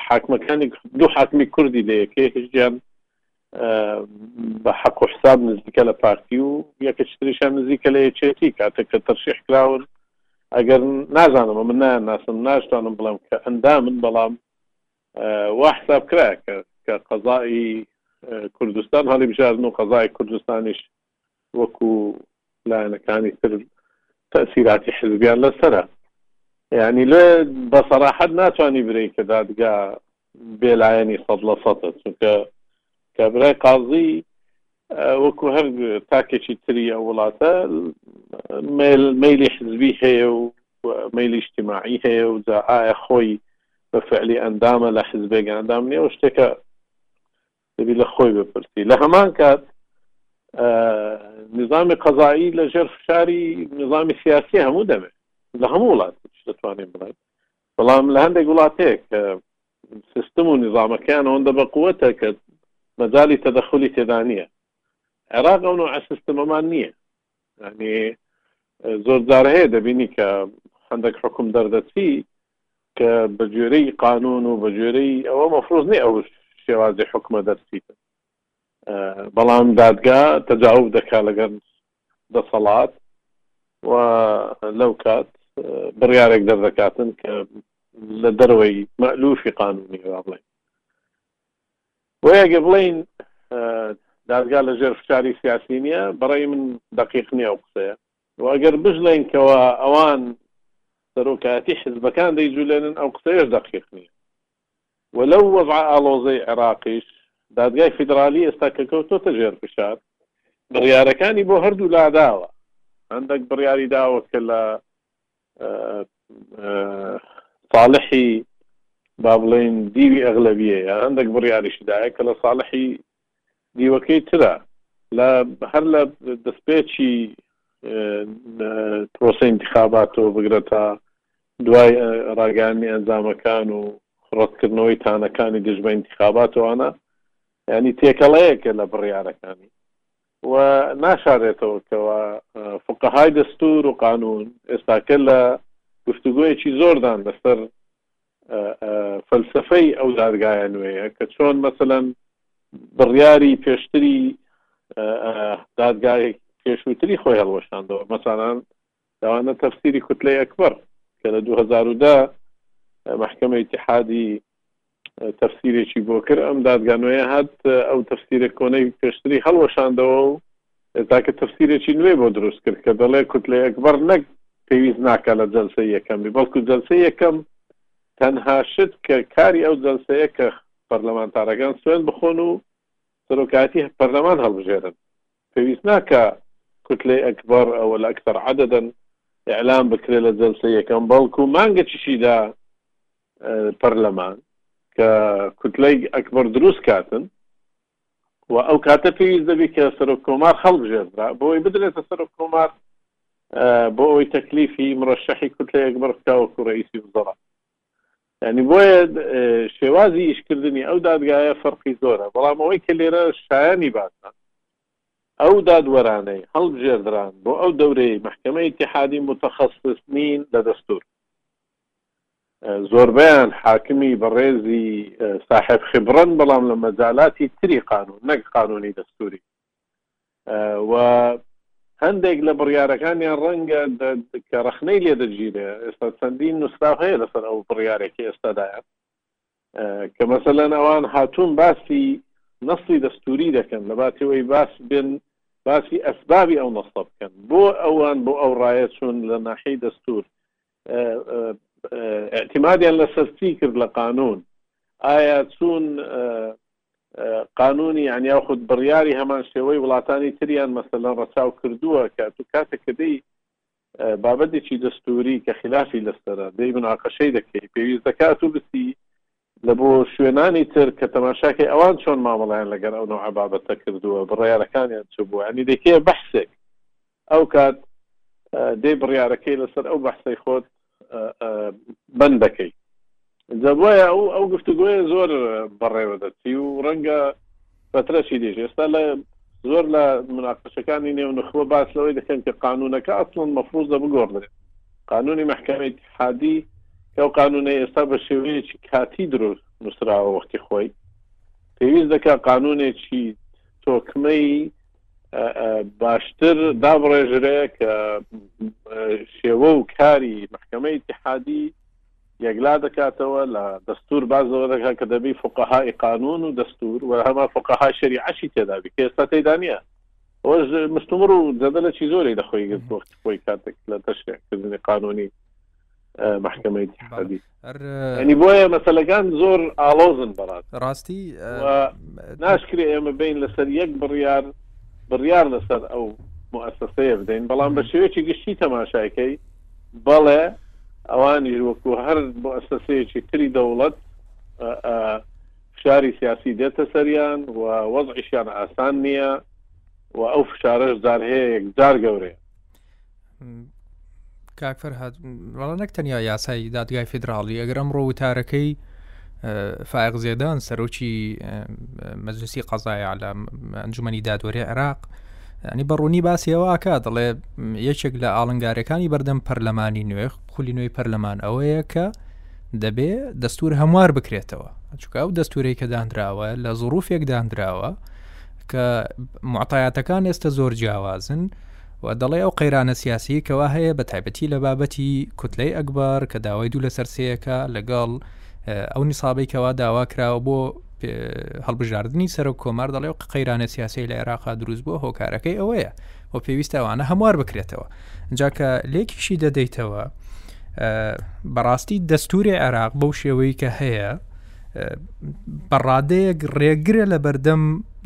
حاکمەکانی دوو حاکمی کوردی لە یەکێ هیچیان بە حەق و حساب نزیکە لە پارتی و یەکەچ تریشان نزیکە لە یەکێتی کاتێک کە تەرشیح کراون ئەگەر نازانم من نایان ناسم ناشتوانم بڵێم کە ئەندامن بەڵام وا حساب کرا کە کە قەزای کوردستان هەڵیبژاردن و قەزای کوردستانیش وەکو لایەنەکانی تر تەئسیراتی حزبیان لەسەرە یانی لێ بەسەراحەت ناتوانی برێی کە دادگا بێلایەنی سەد لە سەدە چونکە کابرای قازی وەکو هەر تاکێکی تری ئەو وڵاتە مەلی حزبی هەیە و مەلی شتیماعی هەیە و جا ئایا خۆی بە فعلی ئەندامە لە حزبێک ئەندام نیە و شتێکە دەبی لە خۆی بپرسی لە هەمان کات نظامی قەزایی لە ژێر فشاری نظامی سیاسی هەموو دەبێت لە هەموو وڵات دەتوانین بڵێن بەڵام لە هەندێک وڵاتێک سیستم و نظامەکەیان ئەوەندە بە قوتە کە مەجای تەدەخلی تێدا نییە عێراق ئەو نوع سیستمەمان نییە یعنی زۆر جار هەیە دەبینی کە هەندێک حکوم دەردەچی کە بە گوێرەی قانون و بە گوێرەی ئەوە مەفروز نیە ئەو شێوازی حکومە دەرچیتن بەڵام دادگا تەجاوب دەکا لەگەر دەسەڵات و لەو کات بڕارێک دەردەکاتن کە لە دەرەوەی مەلوفی قانونی بڵێ بۆیە ئەگەر بڵێین دادگا لە ژێر فشاری سیاسی نییە، بەڕای من دەقیق نییە ئەو قسەیە. و ئەگەر بشڵێین کەوا ئەوان سەرۆکایەتی حزبەکان دەیجولێنن، ئەو قسەیەش دەقیق نییە. و لەو وەزعە ئاڵۆزەی عێراقیش، دادگای فیدرالی ئێستا کە کەوتۆتە ژێر فشار، بڕیارەکانی بۆ هەردوو لا داوە. هەندەک بڕیاری داوە کە لە ساڵحی با بڵێین دیوی ئەغلەبیە یا هەندێک بڕیاریشدایە کە لە ساڵحی دیوەکەی ترە لە هەر لە دەستپێکی پرۆسی انتخاباتەوە بگرە تا دوای ڕاگەانی ئەنجامەکان و ڕەتکردنەوەی تانەکانی دژبە انتخاباتەوەانە ینی تێکەڵەیەکە لە بڕیارەکانی و ناشارێتەوە کەوا فوقەهای دەستور و قانون ئێستاکە لە گفتوگۆیەکی زۆردان لەسەر فەلسەفەی ئەو دادگایە نوێیە کە چۆن مەسەەن بڕیاری پێشتری دادگای پێشووتری خۆی هەڵوەشاندەوە مەسانان لەوانە تەفسیری کوتلەی ئەکبەر کە لە دوو هەزار و دە مەحکەمەی ئیتیحادی تەفسیرێکی بۆ کرد ئەم دادگا نوێیە هات ئەو تەفسیرە کۆنەی پێشتری هەڵوەشاندەوە و تاکە تەفسیرێکی نوێ بۆ دروست کرد کە دەڵێ کوتلەی ئەکبەر نەک پێویست ناکە لە جەلسە یەکەمی بەڵکو جەلسە یەکەم تەنها شت کە کاری ئەو جەلسەیە کە پەرلەمانتارەکان سوێن بخۆن و سەرۆکاتی پەرلەمان هەڵبژێرن پێویست ناکا کوتلەی اکبر او الاکثر عددا اعلام بکرێت لە جەلسەی یەکەم بەڵکو مانگەچشی دا پەرلەمان کە کوتلەی اکبر دروست کاتن و او کاتە پێویست دەبی کە سەرۆک کۆمار هەڵبژێردرا بۆ ئەوی بدرێتە سەرۆک کۆمار بۆ ئەوی تەکلیفی مرەشەحی کوتلەی اکبر بکا وەکو رئیسی وزرا یانی بۆیە شێوازی ئیشکردنی ئەو دادگایە فەرقی زۆرە، بەڵام ئەوەی کە لێرە شایانی باسە ئەو دادوەرانەی هەڵبژێردران بۆ ئەو دەورەی مەحکەمەی ئیتیحادی موتەخەسس نین لە دەستور، زۆربەیان حاکمی بەڕێزی ساحێب خبرەن بەڵام لە مەجالاتی تری قانون نەک قانونی دەستوری. و هەندێک لە بڕیارەکانیان ڕەنگە کە ڕەخنەی لێ دەگیرێ ئێستا چەندین نووسراو هەیە لەسەر ئەو بڕیارێک ئێستادایە کە مەسەلەن ئەوان هاتوون باسی نەستی دەستوری دەکەن لە باتەوەی باس بن باسی ئەسبابی ئەو نەستە بکەن بۆ ئەوان بۆ ئەو ڕایە چوون لە ناحی دەستور ئیعتیمادیان لەسەر چی کرد لە قانون ئایا چون قانونی یان یاخود بڕیاری هەمان شێوەی وڵاتانی تریان مەسەلەن ڕەچاو کردووە کە تو کاتێک کە دەی بابەتێکی دەستوری کە خلافی لەسەرە دەی مناقەشەی دەکەی پێویست دەکات و بسی لە بۆ شوێنانی تر کە تەماشاکەی ئەوان چۆن مامەڵەیان لەگەر ئەو نەوعە بابەتە کردووە، بڕیارەکانیان چ بووە، یانی دەیکەیە بەحسێک، ئەو کات دێی بڕیارەکەی لەسەر ئەو بەحسەی خۆت بەند دەکەی. ئینجا بۆیە ئەو گفتوگۆیە زۆر بەڕێوە دەچی و ڕەنگە فترە چی دژ ئێستا لە زۆر لە مناقشەکانی نێو نخوە باس لەوەی دەکەن کە قانونەکە ئەسڵن مەفروزە بگۆڕدرێت قانونی محکمە اتحادی ئەو قانونە ئێستا بە شێوەیەکی کاتی درۆ نووسراوە وەختی خۆی پێویست دەکا قانونێکی تۆکمەی باشتر دابڕێژرەیە کە شێوە و کاری محکمە اتحادی یەکلا دەکاتەوە لە دەستور باس لەوە دەکات کە دەبی فقەهای قانون و دەستور و هەما فقەهای شریعەشی تێدابی کە ئێستا تێدا نییە ئەوش مستمر و جەدەلەکی زۆری لە خۆی گرت وەخت خۆی کاتێک لە تەشکردنی قانونی محکمەی حدی ینی بۆیە مەسلەکان زۆر ئاڵۆزن بەڕات ڕاستی ناشکرێ ئێمە بین لەسەر یەک بڕیار بڕیار لەسەر ئەو مؤسسەیە بدەین بەڵام بە شێوەیەکی گشتی تەماشایکەی بەڵێ ئەوانیش وەکو هەر موئەسەسەیەکی تری دەوڵەت فشاری سیاسی دێتە سەریان و وەزعیشیان ئاسان نییە و ئەو فشارش جار هەیە یەکجار گەورەیە کاکفەر هات ڕەڵە نەک تەنیا یاسایی دادگای فیدراڵی ئەگەر ئەمڕۆ وتارەکەی فائق زێدان سەرۆکی مەجلسی قەزای علا ئەنجومی دادوەری عێراق ئەنی بەڕوونی باسیەوەکە دەڵێ یەکێک لە ئاڵنگارەکانی بەردەم پەرلەمانی نوێ خولی نوێی پەرلەمان ئەوەیە کە دەبێ دەستور هەموار بکرێتەوە چکە ئەو دەستورەی کە دانراوە لە زڕوفێک دانراوە کە معتایاتەکان ئێستا زۆر جیاوازن و دەڵێ ئەو قەیرانە سیاسیەی کەوا هەیە بە تایبەتی لە بابەتی کوتلەی ئەکبار کە داوای دوو لەسەر سەیەکە لەگەڵ ئەو نیسابەی کەوا داوا کراوە بۆ هەڵبژاردننی سەرۆک کۆمار دەڵێ و قەیرانە سیاسی لە عێراقا دروست بووە هۆکارەکەی ئەوەیە و پێویستە ئەوانە هەموار بکرێتەوە جاکە لێکیشی دەدەیتەوە بەڕاستی دەستوری عێراق بەو شێوەی کە هەیە بەڕادەیەک ڕێگرە لە بەردەم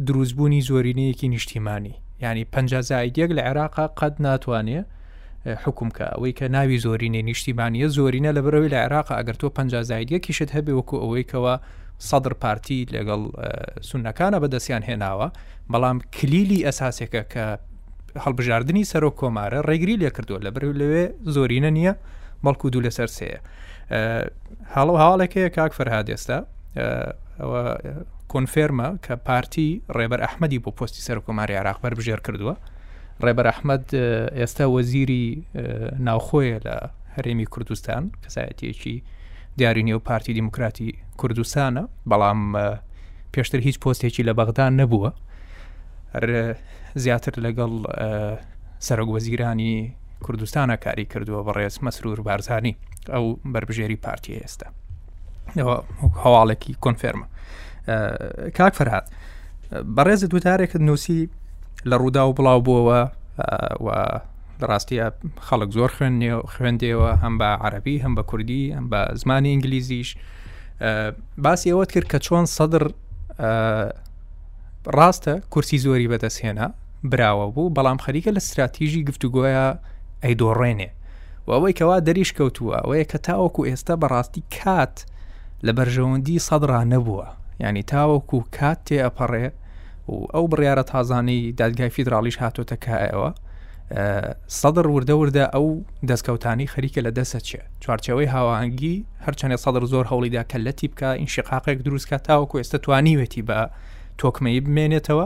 دروستبوونی زۆرینەیەکی نیشتیمانی ینی پ زایدیەک لە عێراقا قەت ناتوانێ حکومکە ئەوەی کە ناوی زۆرینەی نیشتیمانیە زۆرینە لە بەرەوەی لە عێراق ئەگەر تۆ پ زایدیەکیشت هەبێ وەکو ئەوەیکەوە سەدر پارتی لەگەڵ سونەکانە بەدەستیان هێناوە بەڵام کلیلی ئەساسێکە کە هەڵبژاردننی سەرۆک کۆمارە ڕێگری لێ کردووە لە بەر لەوێ زۆرینە نییە بەڵکو دوو لەسەر سەیە هەڵو هاواڵێک هەیە کاک فەرهاد ئێستا کۆنفێرمە کە پارتی ڕێبەر ئەحمەدی بۆ پۆستی سەر کۆماری عراق بەربژێر کردووە ڕێبەر ئەحمد ئێستا وەزیری ناوخۆیە لە هەرێمی کوردستان کەسایەتیەکی دیاری نێو پارتی دیموکراتی کوردستانە بەڵام پێشتر هیچ پۆستێکی لە بەغدان نەبووە زیاتر لەگەڵ سەرۆک وەزیرانی کوردستان کاری کردووە بەڕێز مەسرور بارزانانی ئەو بەربژێری پارتی ئێستا هەواڵێکی کۆنفێرمە کاک فەرهات بەڕێزە دوتارێکت نووسی لە ڕوودا و بڵاو بووەوە و ڕاستیە خەڵک زۆر خوێن خوێندێەوە هەم بە عەربی هەم بە کوردی ئەم بە زمانی ئینگلیزیش باسی ئەوەت کرد کە چۆن سەدر ڕاستە کورسی زۆری بەدەستهێنا براوە بوو بەڵام خەریکە لە ستراتیژی گفتوگۆیە ئەیدۆڕێنێ و ئەوەی کەوا دەریش کەوتووە ئەوەیە کە تاوەکو ئێستا بەڕاستی کات لە بەرژەوەندی سەدرا نەبووە ینی تاوەکو کات تێ ئەپەڕێ و ئەو بڕیاە تازانەی دادگای فیدراالیش هاتۆتە کایەوە سەدر وردە وردە ئەو دەستکەوتانی خەریکە لە دەسە چێ چوارچەوەی هاوانگی هەرچەنێ سەدر زۆر هەوڵیدا کە لەتی بکە ئینشقاقێک دروستکە تاوەکو ئێستا توانیوێتی بە تۆکمەی بمێنێتەوە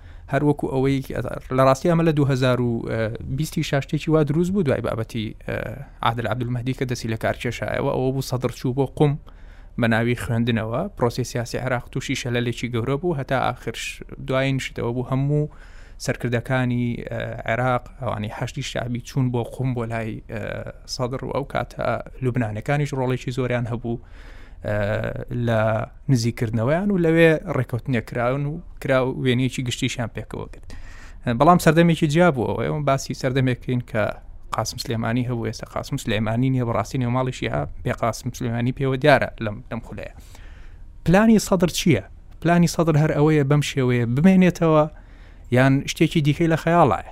هەر وەکو ئەوەی لە ڕاستی ئەمە لە 2020 شاشتێکی وا دروست بوو دوای بابەتی عادل عبدمەدی کە دەسی لە کارکێشایەوە ئەوە بوو سەدر چوو بۆ قوم بە ناوی خوێندنەوە پرۆسی سیاسی عراق تووشی شەلەلێکی گەورە بوو هەتا ئاخرش دوایین شتەوە بوو هەموو سەرکردەکانی عێراق ئەوانی هەشتی شعبی چوون بۆ قوم بۆ لای سەدر و ئەو کاتە لوبنانەکانیش ڕۆڵێکی زۆریان هەبوو لە نزیکردنەوەیان و لەوێ ڕێککەوتنێک کراون و کرا و وێنێکی گشتیشیان پێکەوە کرد بەڵام سەردەمێکی جیا بوو ئەوەی ئەوم باسی سەردەمێکین کە قاسم سلێمانی هەبوو ئێستا قاسم سلێمانی نیە بەڕاستی نێوماڵیشی ها بێ قاسم سلێمانی پێوە دیارە لەم لەم خولەیە پلانی سەدر چییە؟ پلانی سەدر هەر ئەوەیە بەم شێوەیە بمێنێتەوە یان شتێکی دیکەی لە خەیاڵایە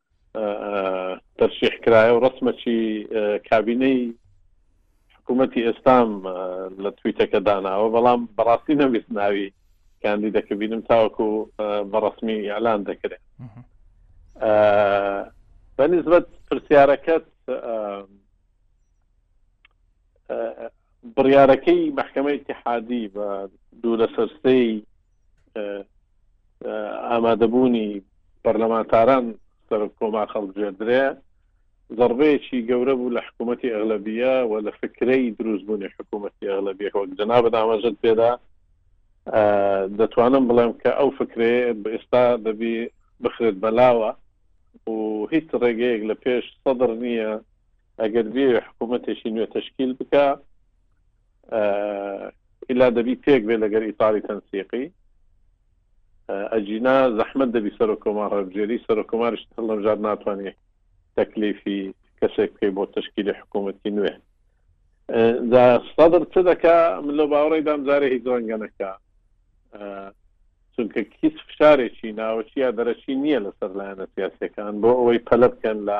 تەرشیح کرایە و ڕسمەکی کابینەی حکوومەتی ئێستام لە تویتەکە داناوە بەڵام بەڕاستی نەویست ناوی کاندیدەکە بینم تاوەکو بەڕسمی ئەلان دەکرێت بەنسبت پرسیارەکەت بڕیارەکەی محکمە اتحادی بە دوو لە سەرسەی ئامادەبوونی پەرلەمانتاران سەر کۆما خەڵکژێدرێ ضربەیەکی گەورە بوو لە حکوومەتتی ئەغلبیە و لە فکرەی دروستبوونی حکوومەتتی ئەغلبیە وەک جنا بەدامەژت پێدا دەتوانم بڵێم کە ئەو فکرێ ئێستا دەبی بخرێت بەلاوە و هیچ ڕێگەیەک لە پێش سەدر نییە ئەگەر بێ حکوومەتێکی نوێ تشکیل بکە ئلا دەبی پێک بێ لەگەر ئیتاری تەنسیقی ئەجینا زەحمت دەبی سەر و کۆمار هەبژێری سەر و کۆمارش لەم ژار ناتوانێ تەکلیفی کەسێک بکەی بۆ تشکیلی حکوومەتی نوێ سەدر چ دەکا من لە باوەڕی دامزارە هیچ ڕەنگەنەکە چونکە کیس فشارێکی ناوەچی یا دەرەکی نییە لەسەر لایەنە سیاسەکان بۆ ئەوەی پەلە بکەن لە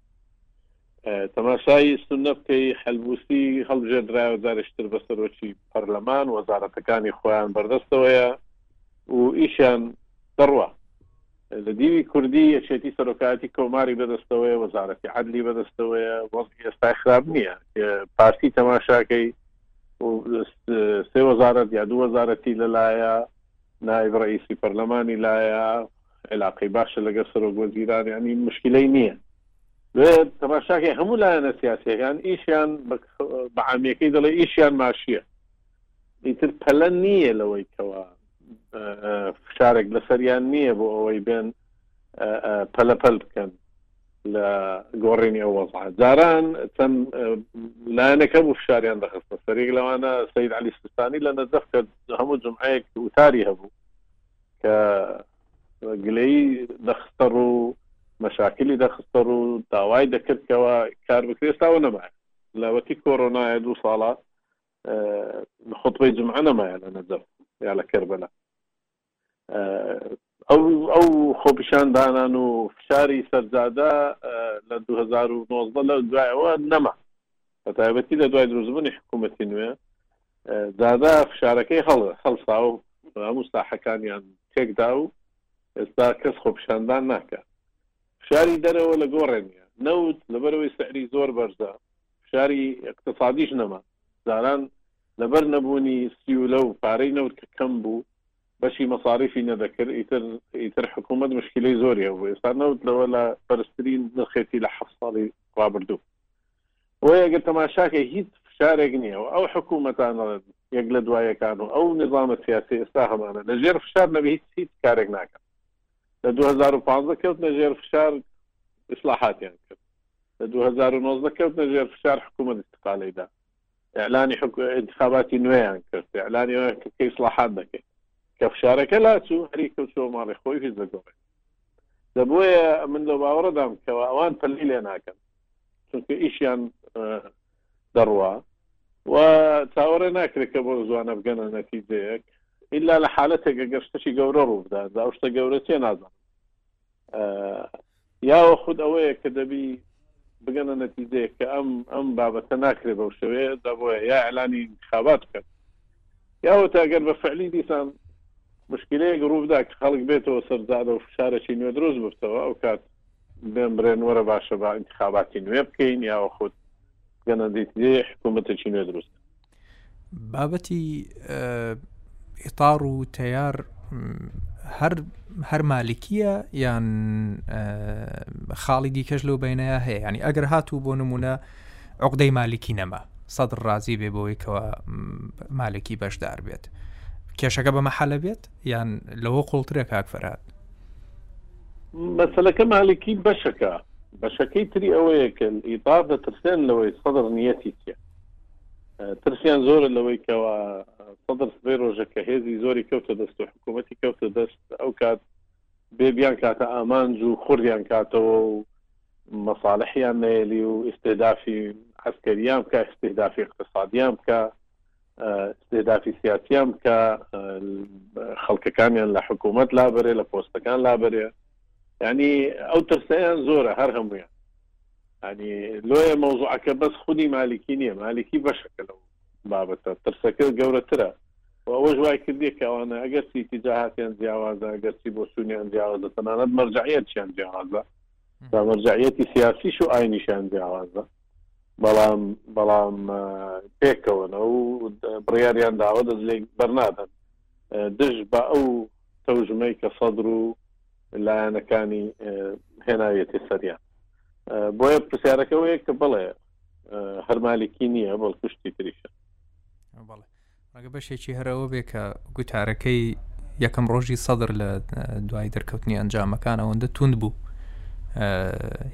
تەماشای سنە بکەی حلبوسی هەڵبژێدرایەوە جارشتر بە سەرۆکی پەرلەمان وەزارەتەکانی خۆیان بەردەستەوەیە و ئیشیان دەڕوە لە دیوی کوردی یەکێتی سەرۆکاتی کۆماری بەدەستەوەی وەزارەتی عدلی بەدەستەوەیە وەز ئێستا خراپ نییە پارتی تەماشاکەی سێ وەزارەت یا دوو وەزارەتی لەلایە نایب ڕئیسی پەرلەمانی لایە عیلاقەی باشە لەگەر سەرۆک وەزیران یانی مشکلەی نیە بێ تەماشا کەی هەموو لایەنە سیاسیەکان ئیشیان بە عامیەکەی دەڵێ ئیشیان ماشیە ئیتر پەلە نییە لەوەی کەوا فشارێک لەسەریان نییە بۆ ئەوەی بێن پەلەپەل بکەن لە گۆڕینی ئەو وەزع جاران چەند لایەنەکە بوو فشاریان دەخستە سەرێک لەوانە سید علی سستانی لە نەجەف کە هەموو جمعەیەک وتاری هەبوو کە گلەیی دەخستە ڕوو و مەشاکلی دەخستە ڕوو و داوای دەکرد کەوا کار بکرێ، ئێستا ئەوە نەمایە. لەوەتی کۆرۆنایە دوو ساڵە خوتبەی جومعە نەمایە لە نەجەف یا لە کەربەلا. ئەو ئەو خۆپیشاندانان و فشاری سەر جادە لە دوو هەزار و نۆزدە لە دوای ئەوە نەما. بەتایبەتی لە دوای دروستبوونی حکوومەتی نوێ دادا فشارەکەی هەڵ هەڵسا و هەموو ساحەکانیان تێکدا و ئێستا کەس خۆپیشاندان ناکە فشاری دەرەوە لە گۆڕێ نیە نەوت لەبەرەوەی سعری زۆر بەرزە فشاری اقتصادیش نەما جاران لەبەر نەبوونی سیولە و پارەی نەوت کە کەم بوو بەشی مەصاریفی نەدەکرد ئیتر ئیتر حکوومەت مشکلەی زۆری هەبوو ئێستا نەوت لەوە لە بەرزترین نرخێتی لە حەفت ساڵی ڕابردوو بۆیە ئەگەر تەماشاکەی هیچ فشارێک نییە و ئەو حکوومەتانە یەک لە دوای یەکان و ئەو نیزامە سیاسی ئێستا هەمانە لە ژێر فشار نەبێ هیچ هیچ کارێک ناکەن لە 2015 کەوتنە ژێر فشار ئیسلاحاتیان کرد لە 2009 کەوتنە ژێر فشار حکوومەت استقالەیدا ئیعلانی حوک ئینتخاباتی نوێیان کرد ئیعلانی ئەویان کرد کە ئیسڵاحات دەکەین کە فشارەکە لاچوو هەرێ کەوتووە ماڵی خۆی هیچ دەگۆڕێت دەبۆیە من لە باوەڕدام کەەوە ئەوان پەلی لێ ناکەن چونکە ئیشیان دەڕوا و چاوەڕێ ناکرێت کە بۆ زوانە بگەنە نەتیجەیەک ئللا لە حالەتێک گەشتشی گەورە ڕووبدا دا شتە گەورە چێ نازان یاوە خود ئەوەیە کە دەبی بگەنە نەتیجەیە کە ئەم ئەم بابەتە ناکرێ بەو شوێ دەبواە یا ئەلانی خابات بکەن یاوە تاگەر بە فعلی دیسان مشکلەیەک ڕووبدا کە خەڵک بێتەوە سەرزادە و فشارێکی نوێ دروست بفتەوە ئەو کات بێن برێن وەرە باشە بە انتخاباتی نوێ بکەین یاوە خود گەنەدی تری حکوومەتێکی نوێ دروست بابەتی ئیتاڕ و تەار هەر هەر مالکیە یان خاڵی دیکەش لەو بینەیە هەیە ینی ئەگەر هاتوو بۆ نمونە عقدەی مالکی نەما سەدر ڕازی بێ بۆی کەەوە مالکی بەشدار بێت کێشەکە بە مەحالە بێت یان لەوە قوڵترە کاک فەرات مەسلەکە مالکی بەشەکە بەشەکەی تری ئەوەیە کە ئیتار دەترسێن لەوەی سەدر نیەتی چیە ترسیان زۆرە لەوەی کەوا سەدر سبەی ڕۆژەکە هێزی زۆری کەوتە دەست و حکوومەتی کەوتە دەست ئەو کات بێ بیان کاتە ئامانج و خوردیان کاتەوە و مەساالحیان نێلی و ئستهدافی عسکەریان بکە ئستهدافی اقتصادیان بکە استێدافی سیاسیان بکە خەڵکەکانیان لە حکوومەت لابرێ لە پۆستەکان لابرێ ینی ئەو ترسیان زۆرە هەر هەمویان ینی لۆیە مەوزوعەکە بەس خودی مالکی نییە مالکی بەشەکە لەو بابەتە ترسەکە گەورەترە ئەوەش وای کردی کەوانە ئەگەر چی تجاهاتیان جیاوازە ئەگەر چی بۆ سونیان جیاوازە تەنانەت مەرجعەتیان جیاوازە بە مەرجعەتی سیاسیش و ئاینیشان جیاوازە بەڵام بەڵام پێکەوەنە و بڕیاریان داوە دەست لێک بەرنادەن دژ بە ئەو تەوژمەی کە سەدر و لایەنەکانی هێناویەتی سەریان بۆیە پرسیارەکەەوەیە کە بڵێ هەرمالکی نییە بەڵکوشتی تریشە ڕەنگە بەشێکی هەر ئەوە بێ کە گوتارەکەی یەکەم ڕۆژی سەدر لە دوای دەرکەوتنی ئەنجامەکان ئەوەندە توند بوو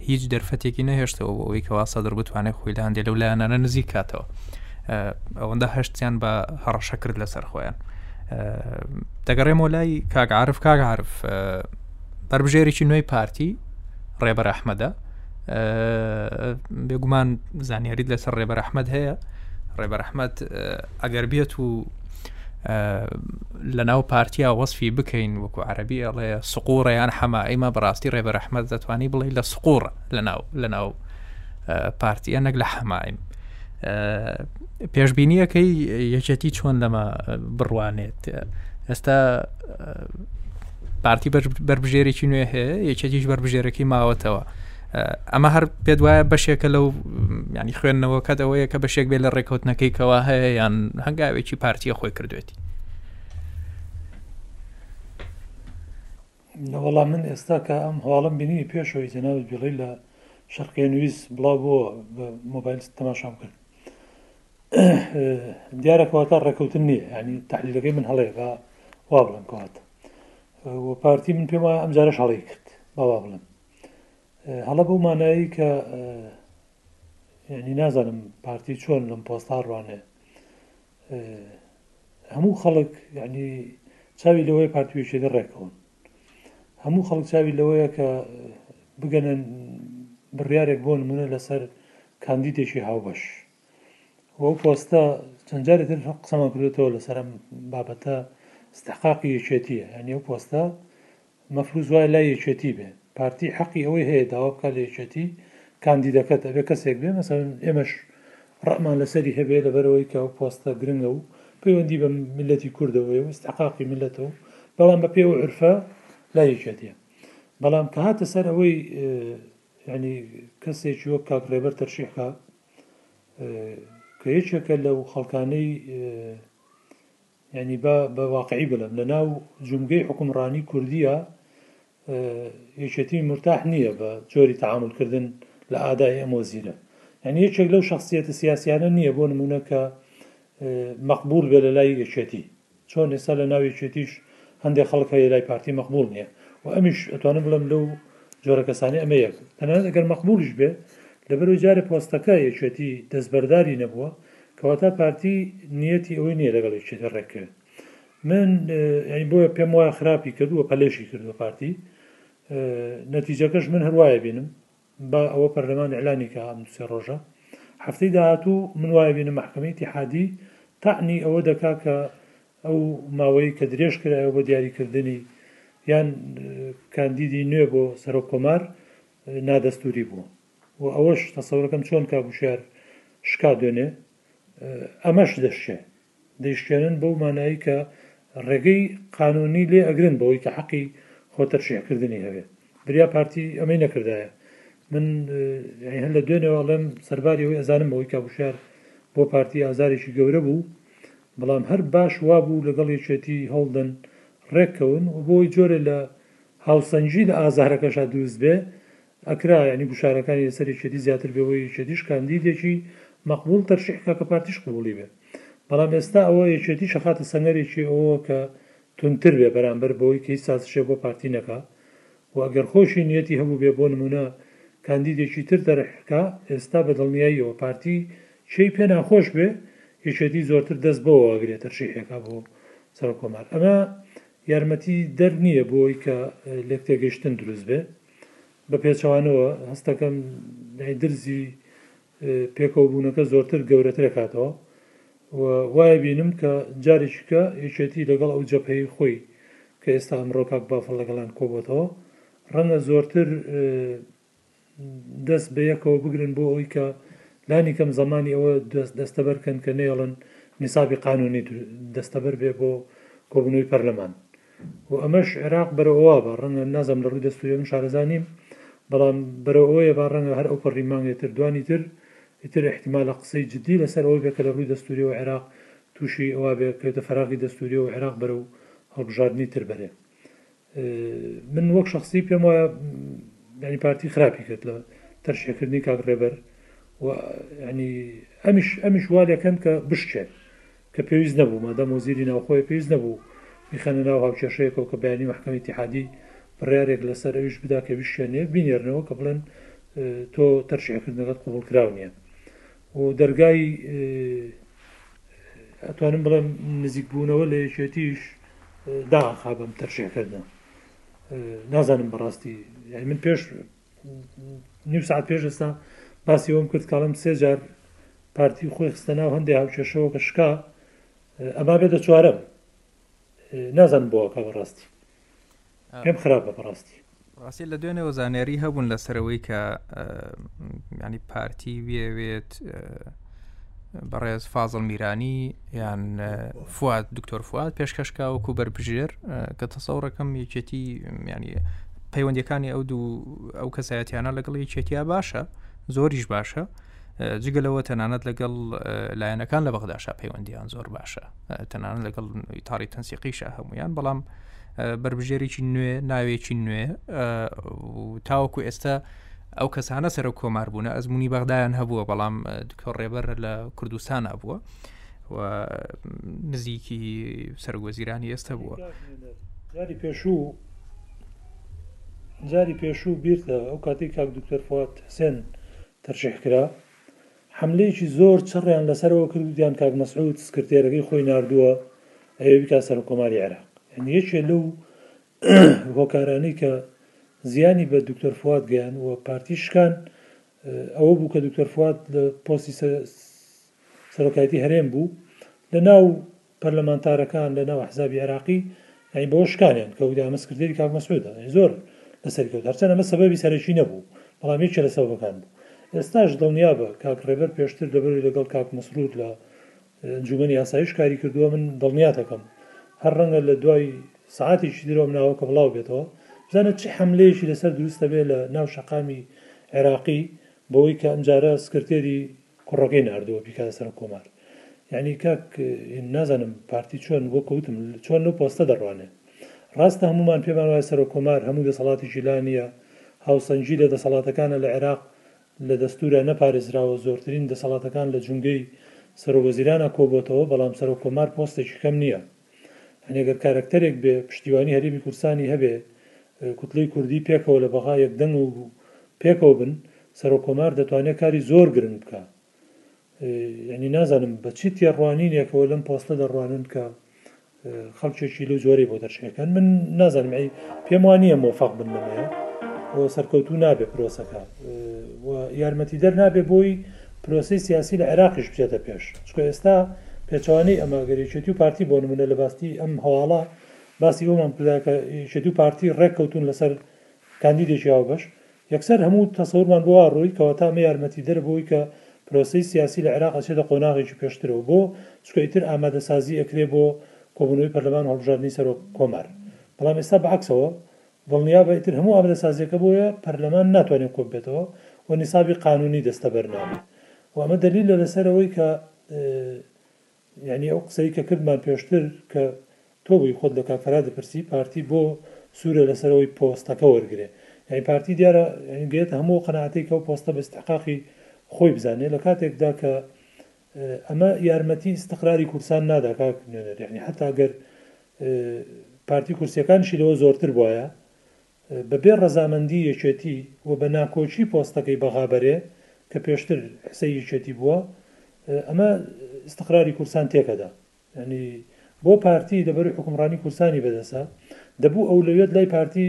هیچ دەرفەتێکی نەهێشتەوە بۆ ئەوەی کەوا سەدر بتوانێت خۆی لاندێ لەو لایەنانە نزیک کاتەوە ئەوەندە هەشتیان بە هەڕەشە کرد لەسەر خۆیان دەگەڕێمەوە لای کاگعاعرف کاگعاعرف بەربژێرێکی نوێی پارتی ڕێبەر ئەحمەدە بێگومان زانیاریت لەسەر ڕێبەر ئەحمد هەیە ڕێبەر ئەحمد ئەگەر بێت و لە ناو پارتیا وەصفی بکەین وەکو عربی ئەڵێ سقورە یان حەما ئەیمە بەڕاستی ڕێبەر ئەحمد دەتوانی بڵێ لە سقورە لە ناو لە ناو پارتیە نەک لە حەمایم پێشببینیەکەی یەکێتی چۆن لەمە بڕوانێت ئێستا پارتی بەربژێرێکی نوێ هەیە یەکێکیش بەربژێرەکەی ماوەتەوە ئەمە هەر پێت وایە بەشێکە لەو ینی خوێندنەوەکەت ئەوەیە کە بەشێک بێ لە ڕێکوتنەکەی کەوا هەیە یان هەنگاوێکی پارتیە خۆی کردوێتی لەوەڵا من ئێستا کە ئەم هەواڵم بینی پێشەوەی جەناوت بڵی لە شەرقیە نوویست بڵاو بۆ بە مۆبایل تەماشام کرد دیارە کەواتە ڕێککەوتن نییە ینی تحلیلەکەی من هەڵەیە بە وا بڵم کەوات وە پارتی من پێم وایە ئەمجارش هەڵی کرد بەوا بڵم هەڵە بەو مانایی کە ینی نازانم پارتی چۆن لەم پۆستا ڕوانێ هەموو خەڵک ینی چاوی لەوەی پارتوێکێدە ڕێکەوەن هەموو خەڵک چاوی لەوەیە کە بگەنە بڕیارێک بۆ نمونە لەسەر کاندیدێکی هاوبەش وەو پۆستە چەند جاری تر قسەمان کردێتەوە لەسەر ئەم بابەتە استحقاقی یەکێتیە ئەنی ئەو پۆستە مەفروز وای لای یەکێتی بێ پارتی حەقی ئەوەی هەیە داوا بکە لە یەکێتی کاندیدەکەت ئەبێ کەسێک بێ مەسەن ئێمەش ڕەمان لەسەری هەبێ لەبەرەوەی کە ئەو پۆستە گرنگە و پەیوەندی بە ملەتی کوردەوەی و استحقاقی ملەتەوە بەڵام بە پێ و عرفە لا یەکێتە بەڵام کە هاتە سەر ئەوەی ینی کەسێکی وەک کاک ڕێبەر تەرشیحکە کە یەکێکە لەو خەڵکانەی ینی بە بە واقعی بلم لە ناو جومگەی حکومڕانی کوردیە یەکێتی مرتاح نییە بە جۆری تعاملکردن لە ئادای ئەم وەزیرە یعنی یەکێک لەو شخصیەتە سیاسیانە نییە بۆ نمونونەکە مەقبول بێ لە لای یەکێتی چۆن ئێستا لە ناو یەکێتیش هەندێ خەڵک هەیە لای پارتی مەقبووڵ نیە و ئەمیش ئەتوانم بڵێم لەو جۆرە کەسانەی ئەمە یەک بوو تەنانەت ئەگەر مەقبووڵیش بێ لەبەرەوەی جارێ پۆستەکە یەکێتی دەستبەرداری نەبووە کەواتە پارتی نیەتی ئەوەی نییە لەگەڵ یەکێتی ڕێککەوێت من ئەی بۆیە پێم وایە خراپی کردووە پەلێشی کردووە پارتی نەتیجەکەش من هەروایە بینم با ئەوە پەرلەمان ئیعلامی کا ئەم دوو سێ ڕۆژە هەفتەی داهاتوو من وای ئەبینم مەحکەمەی ئیتیحادی تەعنی ئەوە دەکا کە ئەو ماوەیی کە درێژ کرایەوە بۆ دیاری کردنی یان کاندیدی نوێ بۆ سەرۆک کۆمار نادەستووری بوو و ئەوەش تەسەورەکەم چۆن کاک وشیار شکا دوێنێ ئەمەش دەشێ دەیشکێنن بەو مانایەی کە ڕێگەی قانونی لێ ئەگرن بەوەی کە حەقی خۆ تەرشیح کردنی هەبێ بریا پارتی ئەمەی نەکردایە من یعنی هەر لە دوێنێوە ئەڵێم سەرباری ئەوەی ئەزانم بەوەی کابوشار بۆ پارتی ئازارێکی گەورە بوو بەڵام هەر باش وابوو لەگەڵ یەکێتی هەوڵدەن ڕێککەون و بۆی جۆرێ لە هاوسەنگی لە ئازارەکەشا دروست بێ ئەکرا یانی گوشارەکانی لەسەر یەکێتی زیاتر بێ و یەکێتیش کاندیدێکی مەقبوڵ تەرشیح بکا کە پارتیش قبوڵی بێ بەڵام ئێستا ئەوە یەکێتیش ئەخاتە سەنگەرێکی ئەوەوە کە توندتر بێ بەرامبەر بەوەی کە هیچ سازشێ بۆ پارتی نەکا و ئەگەر خۆشی نیەتی هەبووبێ بۆ نموونە کاندیدێکی تر تەرح بکا ئێستا بە دڵنیاییەوە پارتی چێی پێ ناخۆش بێ یەکێتی زۆرتر دەست بەوە ئەگرێ تەرشیحێ کا بۆ سەرۆک کۆمار ئەمە یارمەتی دەر نیە بۆ ئەوەی کە لێکتێگەیشتن دروست بێ. بە پێچەوانەوە هەستدەکەم درزی پێکەوەبوونەکە زۆرتر گەورەترەکاتەوە و وایبینم کە جارێکیکە یەکێتی لەگەڵ ئەو جەپەی خۆی کە ئێستا ئەمڕۆ کاک بافڵ لەگەڵیان کۆبۆتەوە ڕەنگە زۆرتر دەست بە یەکەوە بگرن بۆ ئەوی کە لانی کەم زمانی ئەوە دەست دەستەبەرکەن کە نێڵن نیسابی قانونی دەستەبەر بێ بۆ کۆبنەوەی پەرلەمان و ئەمەش عێراق بەرەو ئەوە با، ڕەنگە نازانم لە ڕووی دەستووری من شارەزا نیم، بەڵام بەرەو ئەوەیە با ڕەنگە هەر ئەوپەڕی مانگێ تر دوانی تر ئیتر ئیحتیمالە قسەی جدی لەسەر ئەوە بێ کە لە ڕووی دەستووریەوە عێراق تووشی ئەوە بێ کەوێتە فەراغی دەستووریەوە و عێراق بەرەو هەڵبژاردنی تر بەرێ. من وەک شەخسی پێم وایە یانی پارتی خراپی کرد لە تەرشیح کردنی کاک ڕێبەر و یانی ئەمیش ئەمیش وا لێ کەن کە بشکێن کە پێویست نەبوو مادام وەزیری ناوخۆیە پێویست نەبوو بیخەنە ناو هاوکێشەیەکەوە کە بەیانی مەحکەمەی ئیتیحادی بڕیارێک لەسەر ئەویش بدا کە بیشکێنێ بینێرنەوە کە بڵێن تۆ تەرشیحکردنەکەت قبوڵکراو نییە و دەرگای ئەتوانم بڵێم نزیکبوونەوە لە یەکێتیش داخا بەم تەرشیحکردنە نازانم بەڕاستی من پێش نیو سەعات پێش ئێستا باسی ئەوم کرد کاڵم سێ جار پارتی خۆی خستە ناو هەندێک هاوکێشەوە کە شکا ئەما بێتە چوارەم نازان بۆ کە بەڕاستی پێم خراپە بەڕاستی ڕاستی لە دوێنێ وەزانێری هەبوون لەسەرەوەی کە ینی پارتی وێوێت بەڕێز فازڵ میرانی یان فواد دکتۆر فواد پێشکەشکاوەکو بەربژێر کە تەسەڕەکەم یەکێتی ینی پەیوەندەکانی ئەو دوو ئەو کەسایەتیانە لەگەڵ یەکێتیا باشە زۆریش باشە جگە لەوە تەنانەت لەگەڵ لایەنەکان لە بەغداشا پەیوەندیان زۆر باشە تەنانە لەگەڵ تاڕی تەنسیقیشە هەمویان بەڵام بربژێرێکی نوێ ناوێکی نوێ تاوەکو ئێستا ئەو کەسانە سەرۆک کۆمار بوونە ئەزمموی بەغدایان هەبووە بەڵام دکتۆر ڕێبەر لە کوردستان بووە و نزیکی سەرگۆزیرانی ئێستا بووە جاری پێشوو جاری پێشوو بیرتە ئەو کاتی کاک دکتۆر فات حسێن تەرشیح کرا حملەیەکی زۆر چڕیان لەسەرەوە کردوتیان کاک مەسعود سکرتێرەکەی خۆی نردووە ئەوێ بکە سەر کۆماری عێراق یعنی یەکێ لەو هۆکارانەی کە زیانی بە دکتۆر فواد گەیاند و پارتی شکان ئەوە بوو کە دکتۆر فواد لە پۆستی سەرۆکایەتی هەرێم بوو لە ناو پەرلەمانتارەکان لە ناو حزابی عێراقی ئەی بۆ شکانیان کە ودا مەسکردێری کاک مەسعودە زۆر لەسەر کەوت هەرچەند ئەمە سەبەبی سەرەکی نەبوو بەڵام یەکێ لە سەبەکان بوو ئێستاش دڵنیابە کاک ڕێبەر پێشتر دەبەروی لەگەڵ کاک مەسرور لە ئەنجومەنی ئاسایش کاری کردووە، من دڵنیاتەکەم هەر ڕەنگە لە دوای سەعاتێکی تر ئەم ناوەکە بڵاو بێتەوە، بزانە چ حەملەیەکی لەسەر دروست دەبێت لە ناو شەقامی عێراقی بەوەی کە ئەمجارە سکرتێری کوڕەکەی ناردووە بیکاتە سەرۆک کۆمار. یانی کاک نازانم پارتی چۆن بۆ کەوتم چۆن لەو پۆستە دەڕوانێ ڕاستە هەمومان پێمان وایە سەرۆک کۆمار هەموو دەسەڵاتێکی لا نییە هاوسەنگی لە دەسەڵاتەکانە لە عێراق لە دەستورا نەپارێزراوە زۆرترین دەسەڵاتەکان لە جومگەی سەرۆک وەزیرانا کۆبۆتەوە بەڵام سەرۆک کۆمار پۆستێکی کەم نیە یانی گەر کارەکتەرێک بێ پشتیوانی هەرێمی کوردستانی هەبێ کوتلەی کوردی پێکەوە لە بەغا یەک دەنگ و پێکەوە بن سەرۆک کۆمار دەتوانێ کاری زۆر گرنگ بکا یانی نازانم بە چی تێڕوانینێکەوە لەم پۆستە دەڕوانن کە خەڵکێکی لەو جۆرەی بۆ دەرچەکەن من نازانم ئەی پێم وان نییە مۆفەق بن لەمەیە بۆ سەرکەوتو نابێ پرۆسەکە یارمەتی دەر نابێ بۆی پرۆسی سیاسی لە عێراقیش بچێتە پێش چکە ئێستا پێچوانەی ئەماگەریێتی و پارتی بۆ نمونە لە باستی ئەم هەواڵە باسی ئەومان کردکە یەکێتی و پارتی ڕێککەوتون لەسەر کاندیدێکی هاوبەش یەکسەر هەموو تەسەورمان بۆ وا ڕۆی، کەواتە ئەمە یارمەتیدەرە بۆ ئەوەی کە پرۆسەی سیاسی لە عێراق ئەچێتە قۆناغێکی پێشترەوە بۆ چونکە ئیتر ئامادەسازی ئەکرێ بۆ کۆبوونەوەی پەرلەمان و هەڵبژاردنی سەرۆک کۆمار بەڵام ئێستا بە عەکسەوە دڵنیابە ئیتر هەموو ئامادەسازیەکە بۆیە پەرلەمان ناتوانێ کۆببێتەوە و نیسابی قانونی دەستەبەر نابێ و ئەمە دەلیلە لەسەر ئەوەی کە یانی ئەو قسەی کە کردمان پێشتر کە تۆ بووی خۆت لە کاک فەرهاد دەپرسی پارتی بۆ سوورە لەسەر ئەوەی پۆستەکە وەرگرێ یانی پارتی دیارە گەیەتە هەموو ئەو قەناعەتەی کە ئەو پۆستە بە ئیستحقاقی خۆی بزانێ لە کاتێکدا کە ئەمە یارمەتی ئیستقراری کوردستان نادا کاک نوێنەر یانی حەتا گەر پارتی کورسیەکانیشی لەوە زۆرتر بوایە بە بێ ڕەزامەندی یەکێتی و بە ناکۆکی پۆستەکەی بەغا بەرێ کە پێشتر قسەی یەکێتی بووە ئەمە ئیستقراری کوردستان تێکەدا یانی بۆ پارتی لەبەروی حکومڕانی کوردستانی بەدەسە دەبوو ئەولەوێت لای پارتی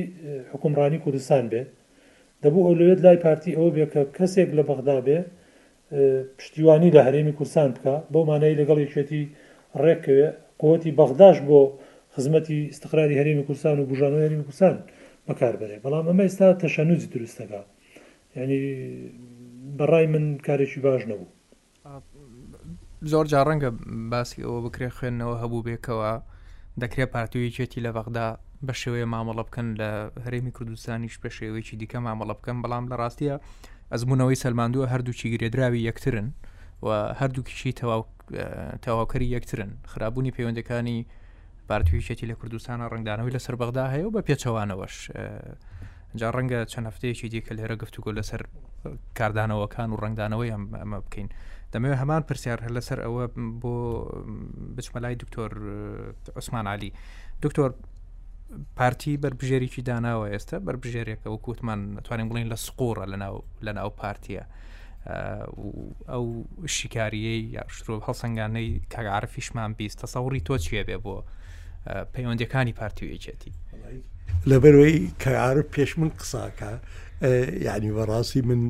حکومڕانی کوردستان بێ دەبوو ئەولەوێت لای پارتی ئەوە بێ کە کەسێک لە بەغدا بێ پشتیوانی لە هەرێمی کوردستان بکا بەو مانای لەگەڵ یەکێتی ڕێک کەوێ قوتی بەغداش بۆ خزمەتی ئیستقراری هەرێمی کوردستان و بوژانەوەی هەرێمی کوردستان بەکار بەرێ بەڵام ئەمە ئێستا تەشەنوجی دروست دەکا یانی بەڕای من کارێکی باش نەبوو زۆر جا ڕەنگە باسی ئەوە بکرێ خوێندنەوە هەبوو بێکەوە دەکرێت پارتویەکێتی لە بەغدا بە شێوەیە مامەڵە بکەن لە هەرێمی کوردستانیش بە شێوەیەکی دیکە مامەڵە بکەم بەڵام لە ڕاستیە ئەزموونەوەی سەلماندووە هەردووکی گرێدراوی یەکترن و هەردووکیشی تەواوکەری یەکترن خراببوونی پەیوەندەکانی پارتویشێتی لە کوردستانە ڕنگدانەوەی لەسەر بەغدا هەیە و بە پێچەوانەوەش جا ڕەنگە چەند هەفتەیەکی دیکە لێرە گفتوگۆ لەسەر کاردانەوەکان و ڕنگدانەوەی ئەم ئەمە بکەین دەمەوێت هەمان پرسیار هەر لەسەر ئەوە بۆ بچمەلای دکتۆر عوسمان علی دکتۆر پارتی بەربژێریی داناوە ئێستا بەربژێرێکە و کووتمان نتوانین بڵین لە سقۆڕە لەناو لە ناو پارتیە ئەو شیکاریی یا شرۆ هەڵسەنگانەی کاگەعاعرفیشمان بیست تەسەوری تۆ چێ بێ بۆ پەیوەندەکانی پارتی و یەکێتی لەبەرەوەی کەعاعرف پێش من قساکە یعنی بەڕاستی من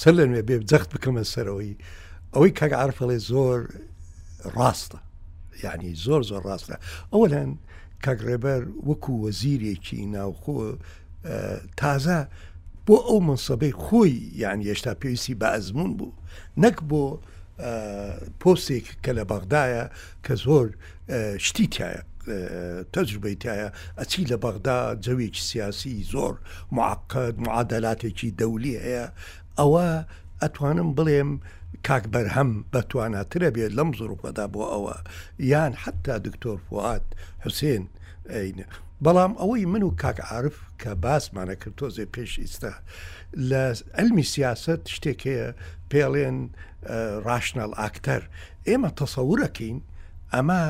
سەر لە نوێ بێ جەخت بکەمە سەرەوەی ئەوەی کاگەعاعرفڵێ زۆر ڕاستە یعنی زۆر زۆر ڕاستە ئەوەیان کاک ڕێبەر وەکو وەزیرێکی ناوخۆ تازە بۆ ئەو منسەبەی خۆی یان هێشتا پێویستی بە ئەزمون بوو نەک بۆ پۆستێک کە لە بەغدایە کە زۆر شتی تایە تەجربەی تایە ئەچی لە بەغدا جەوێکی سیاسی زۆر معقد معادلاتێکی دەولی هەیە ئەوە ئەتوانم بڵێم کاک بەرهەم بەتواناترە بێت لەم زڕوپەدا بۆ ئەوە یان حتا دکتۆر فواد حوسێن ئەینە بەڵام ئەوەی من و کاک عرف کە باسمانە کرد تۆزێ پێش ئیستا لە ئەلمی سیاست شتێک هەیە پێڵێن ڕاشنال ئاکتەر ئێمە تەسەورەکەین ئەمە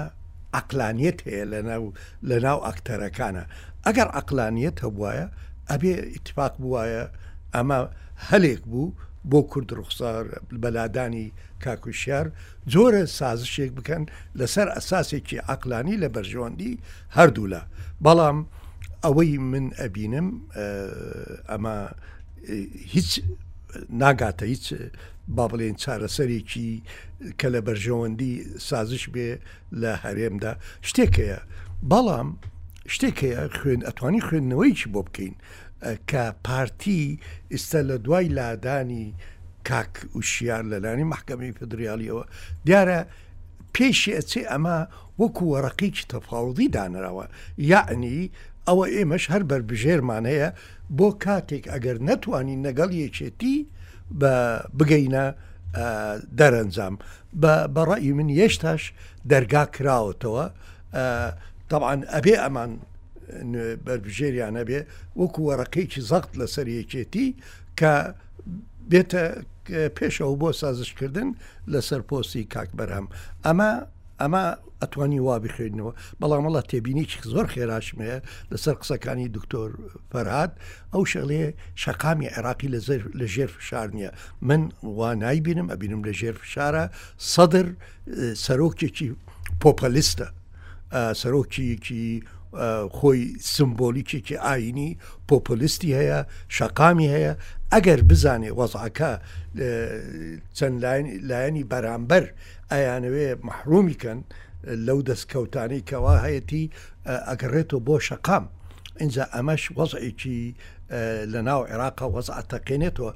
عقلانیت هەیە لە ناو لە ناو ئەکتەرەکانە ئەگەر عەقلانیەت هەبوایە ئەبێ ئیتفاق بوایە ئەمە هەلێک بوو بۆ کورد ڕوخسار بەلادانی کاکوشیار جۆرە سازشێک بکەن لەسەر ئەساسێکی عقلانی لە بەرژەوەندی هەردوولا بەڵام ئەوەی من ئەبینم ئەمە هیچ ناگاتە هیچ با بڵێن چارەسەرێکی کە لە بەرژەوەندی سازش بێ لە هەرێمدا شتێک هەیە بەڵام شتێک هەیە خوێن ئەتوانی خوێندنەوەیکی بۆ بکەین کە پارتی ئیستا لە دوای لادانی کاک وشیار لەلانی محکەمی فدریالیەوە دیارە پێشی ئەچێ ئەمە وەکو وەڕقیکی تەفاوضی دانراوە یعنی ئەوە ئێمەش هەر بەربژێرمان هەیە بۆ کاتێک ئەگەر نەتوانین نەگەڵ یەکێتی بە بگەینە دەرەنجام بە بە ڕەئی من یێشتاش دەرگا کراوەتەوە ئە تەبعەن ئەبێ ئەمان نوێ بەربژێریان ئەبێ وەکو وەرەقەیەکی زەخت لەسەر یەکێتی کە بێتە پێشەوە بۆ سازشکردن لەسەر پۆستی کاک بەرهەم ئەمە ئەمە ئەتوانی وا بخوێنەوە بەڵام وڵات تێبینیی زۆر خێراشمەیە لەسەر قسەکانی دکتۆر فەرهاد ئەو شەڵێ شەقامی عێراقی لە زەر لە ژێر فشار نییە من وا نایبینم ئەبینم لە ژێر فشارە سەدر سەرۆکێکی پۆپەلیستە سەرۆکیەکی خۆی سمبۆلیکێکی ئاینی پۆپۆلیستی هەیە شەقامی هەیە ئەگەر بزانێ وەزعەکە چەند لایەنی بەرامبەر ئەیانەوێ مەحرومی کەن لەو دەستکەوتانەی کەوا هەیەتی ئەگەڕێتەوە بۆ شەقام ئینجا ئەمەش وەزعێکی لە ناو عێراقا وەز ئەتەقێنێتەوە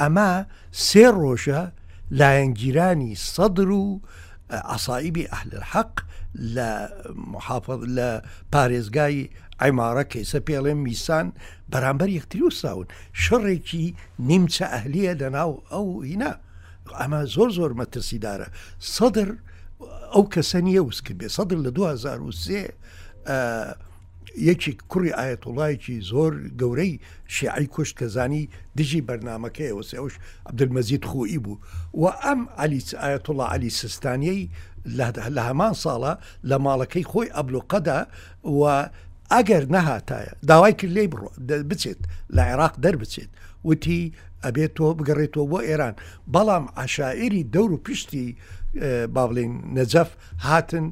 ئەمە سێ ڕۆژە لایەنگیرانی سەدر و عساائیبی ئەهل حەق لە محافظ لە پارێزگای ئەمارە کەیسە پێڵێ میسان بەرامبەر یەکتری وساون شەڕێکی نیمچە ئەهلیە لە ناو ئەو هینا ئەمە زۆر زۆر مەترسیدارە سەدر ئەو کەسە نیە وس کرد بێ سەدر لە 2023 یەکی کوڕی ئاەت وڵایەکی زۆر گەورەی شیعی کوشت کە زانی دژی بەرنمەکەی وەسێ ئەوش عبدمەزید خویی بوو و ئەم علی ئاەت وڵا علی سستانیەی لە هەمان ساڵە لە ماڵەکەی خۆی ئەبلوقەدا و ئەگەر نەهاتایە داوای کرد لی بڕۆ بچێت لە عێراق دەربچێت وتی ئەبێ تۆ بگەڕێیتەوە بۆ ئێران بەڵام عشاعری دەور و پشتی با بڵین نەجەف هاتن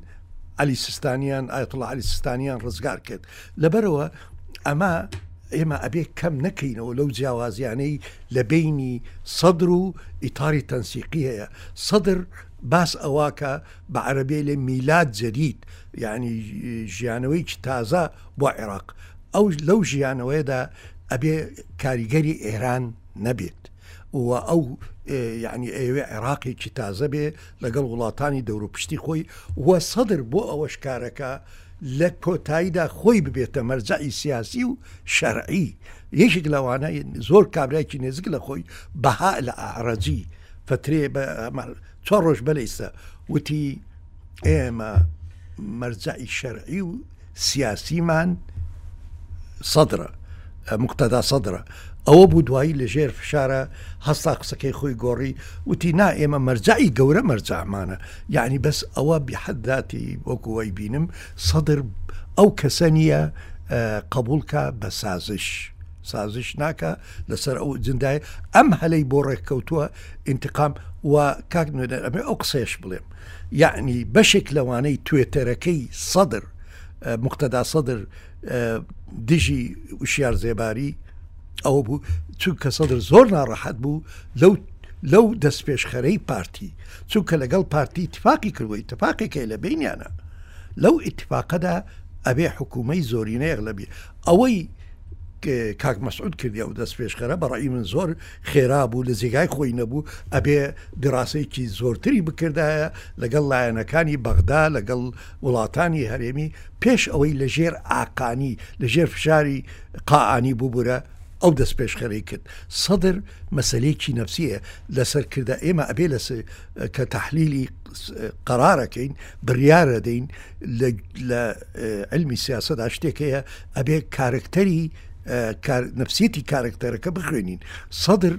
علی سستانیان ئاەتڵ علی سستانیان ڕزگار کرد لەبەرەوە ئەمە ئێمە ئەبێ کەم نەکەینەوە لەو جیاوازیانەی لە بینی سەدر و ئیتاری تەنسیقی هەیە سەدر باس ئەواکە بە عەربێ لێ میلاد جەدید یعنی ژیانەوەیکی تازە بۆ عێراق ئەو لەو ژیانەوەیەدا ئەبێ کاریگەری ئێران نەبێت و ئەو یعنی ئەوێ عێراقێکی تازە بێ لەگەڵ وڵاتانی دەور و پشتی خۆی و سەدر بۆ ئەوەش کارەکە لە کۆتاییدا خۆی ببێتە مەرجعی سیاسی و شەرعی یەکێک لەوانە زۆر کابراایکی نێزیک لە خۆی بەها لە ئارەجی فترێ بە چوار ڕۆژ بەلیسە وتی ئێمە مەرجعی شەرعی و سیاسیمان سەدرە مقتەدا سەدرە ئەوە بوو دوایی لە ژێر فشارە هەستا قسەکەی خۆی گۆڕی وتی نا ئێمە مەرجعی گەورە مەرجامانە یعنی بەس ئەوە بحەداتی وەکوی بینم سەدر ئەو کەسە نییە قبولکە بە سازش. سازش ناکە لەسەر ئەو جندای ئەم هەلەی بۆ ڕێککەوتووە ئینتقام و کاک نوێنەر ئەمێ ئەو قسەش بڵێم یەعنی بەشێک لەوانەی توێتەرەکەی سەدر موقتەدا سەدر دژی وشیار زێباری ئەوە بوو چونکە سەدر زۆر ناڕەحەت بوو لەو لەو دەست پێشخەرەی پارتی چونکە لەگەڵ پارتی تفاقی کردووی تفاقێکە لە بینیانە لەو ئیتفاقەدا ئەبێ حکوومەی زۆرینەیەک لەبی ئەوەی کاک مەسعود کردی و دەست پێشخەرە بەڕی من زۆر خێرا بوو لە جێگای خۆی نەبوو ئەبێ دیڕاسەیەکی زۆرتری بکردایە لەگەڵ لایەنەکانی بەغدا لەگەڵ وڵاتانی هەرێمی پێش ئەوەی لە ژێر ئاقانی لە ژێر فشاری قائانی ببورە ئەو دەست پێشخەری کرد سەدر مەسلەیەکی نفسیە لەسەر کردە ئێمە ئەبێ لە کە تحلیلی قرارەکەین بڕیارە دەین لە علمی سیاسەدا شتێکەیە ئەبێ کارکتەری نفسیەتی کارکتەرەکە بخوێنین سەدر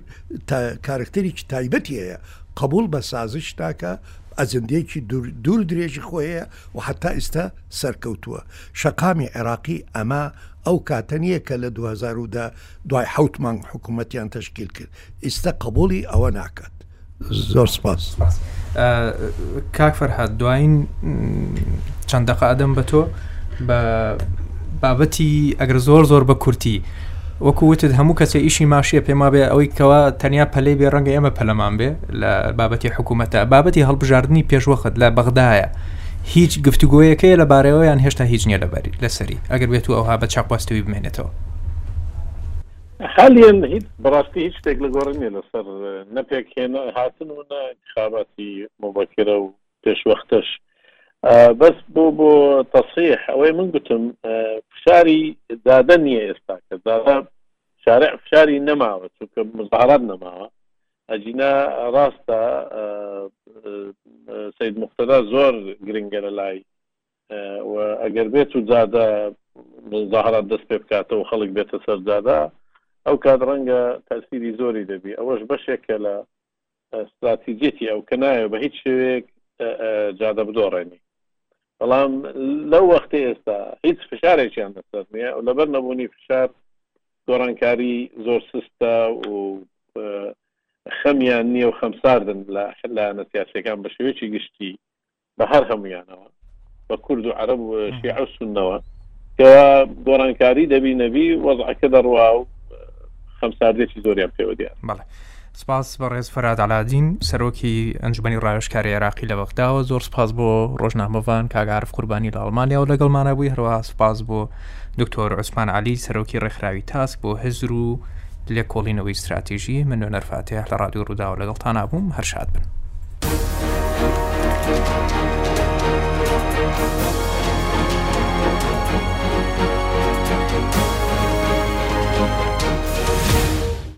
کارکتەرێکی تایبەتی هەیە قبول بە سازش ناکە ئەزندێکی دوور درێژی خۆیە و حتا ئێستا سەرکەوتووە شەقامی عێراقی ئەمە ئەو کاتەنیە کە لە 2010 دوای حوت مانگ حکوومەتیان تشکیل کرد ئیستە قبولی ئەوە ناکات زۆر سپاس کاک فەرهاد دوایین چەند دەقە ئەدەم بە تۆ بە بابەتی ئەگەر زۆر زۆر بە کورتی وەکو وتت هەموو کەسە ئیشی ماشیە پێما بێ ئەوەی کەەوە تەنیا پەلەی بێ ڕەنگە ئێمە پەلەمان بێ لە بابەتی حکوومەتە بابەتی هەڵبژاردننی پێشوەخت لە بەغدایە هیچ گفتوگوۆیەکەیە لە بارەوەیان هێشتا هیچ نیە لەباری لەسەری ئەگەر بێت و ئەوها بە چاپاستوی بمێنێتەوە حالیەن هیچ بەڕاستی هیچ شتێک لە گۆڕی نیە لەسەر نە پێک هێنا هاتن و نە ئینتخاباتی موبەکرە و پێش وەختەش بەس بۆ بۆ تەسیح ئەوەی من گوتم فشاری دادە نییە ئێستا کە دادا شارع فشاری نەماوە چونکە مزارات نەماوە ئەجینا ڕاستە سید مختدا زۆر گرنگەرە لای و ئەگەر بێت و جادە مزاهرات دەست پێ بکاتەوە و خەڵک بێتە سەر جادە ئەو کات ڕەنگە تەسیری زۆری دەبی ئەوەش بەشێکە لە استراتیجێتی ئەو کە نایە بە هیچ شوێک جادە بدۆڕێنی بەڵام لەو وەختی ئێستا هیچ فشارێکیان لەسەر نیە و لەبەر نەبوونی فشار گۆڕانکاری زۆر سستە و خەمیان نییە و خەمساردن لە لایەنە سیاسەکان بە شێوەیەکی گشتی بە هەر هەموویانەوە بە کورد و عەرەب و شیعە و سونەوە کەوا گۆڕانکاری دەبی نەبی وەزعەکە دەڕوا و خەمساردێکی زۆریان پێوە دیار بەڵێ سپاس بەڕێز فەراد علادین سەرۆکی ئەنجبنی ڕاوشکاری عێراقی لە بەغداوە زۆر سپاس بۆ ڕۆژنامەڤان کاگەعاعرف قوربانی لە ئەڵمانیا و لەگەڵمانە بووی هەروە سپاس بۆ دکتۆر عوسمان عەلی سەرۆکی ڕێکخراوی تاسک بۆ هزر و لێکۆڵینەوەی ستراتیژی من نوێنەر فاتح لە ڕادیو ڕووداوە لەگەڵتان نابووم هەر شاد بن.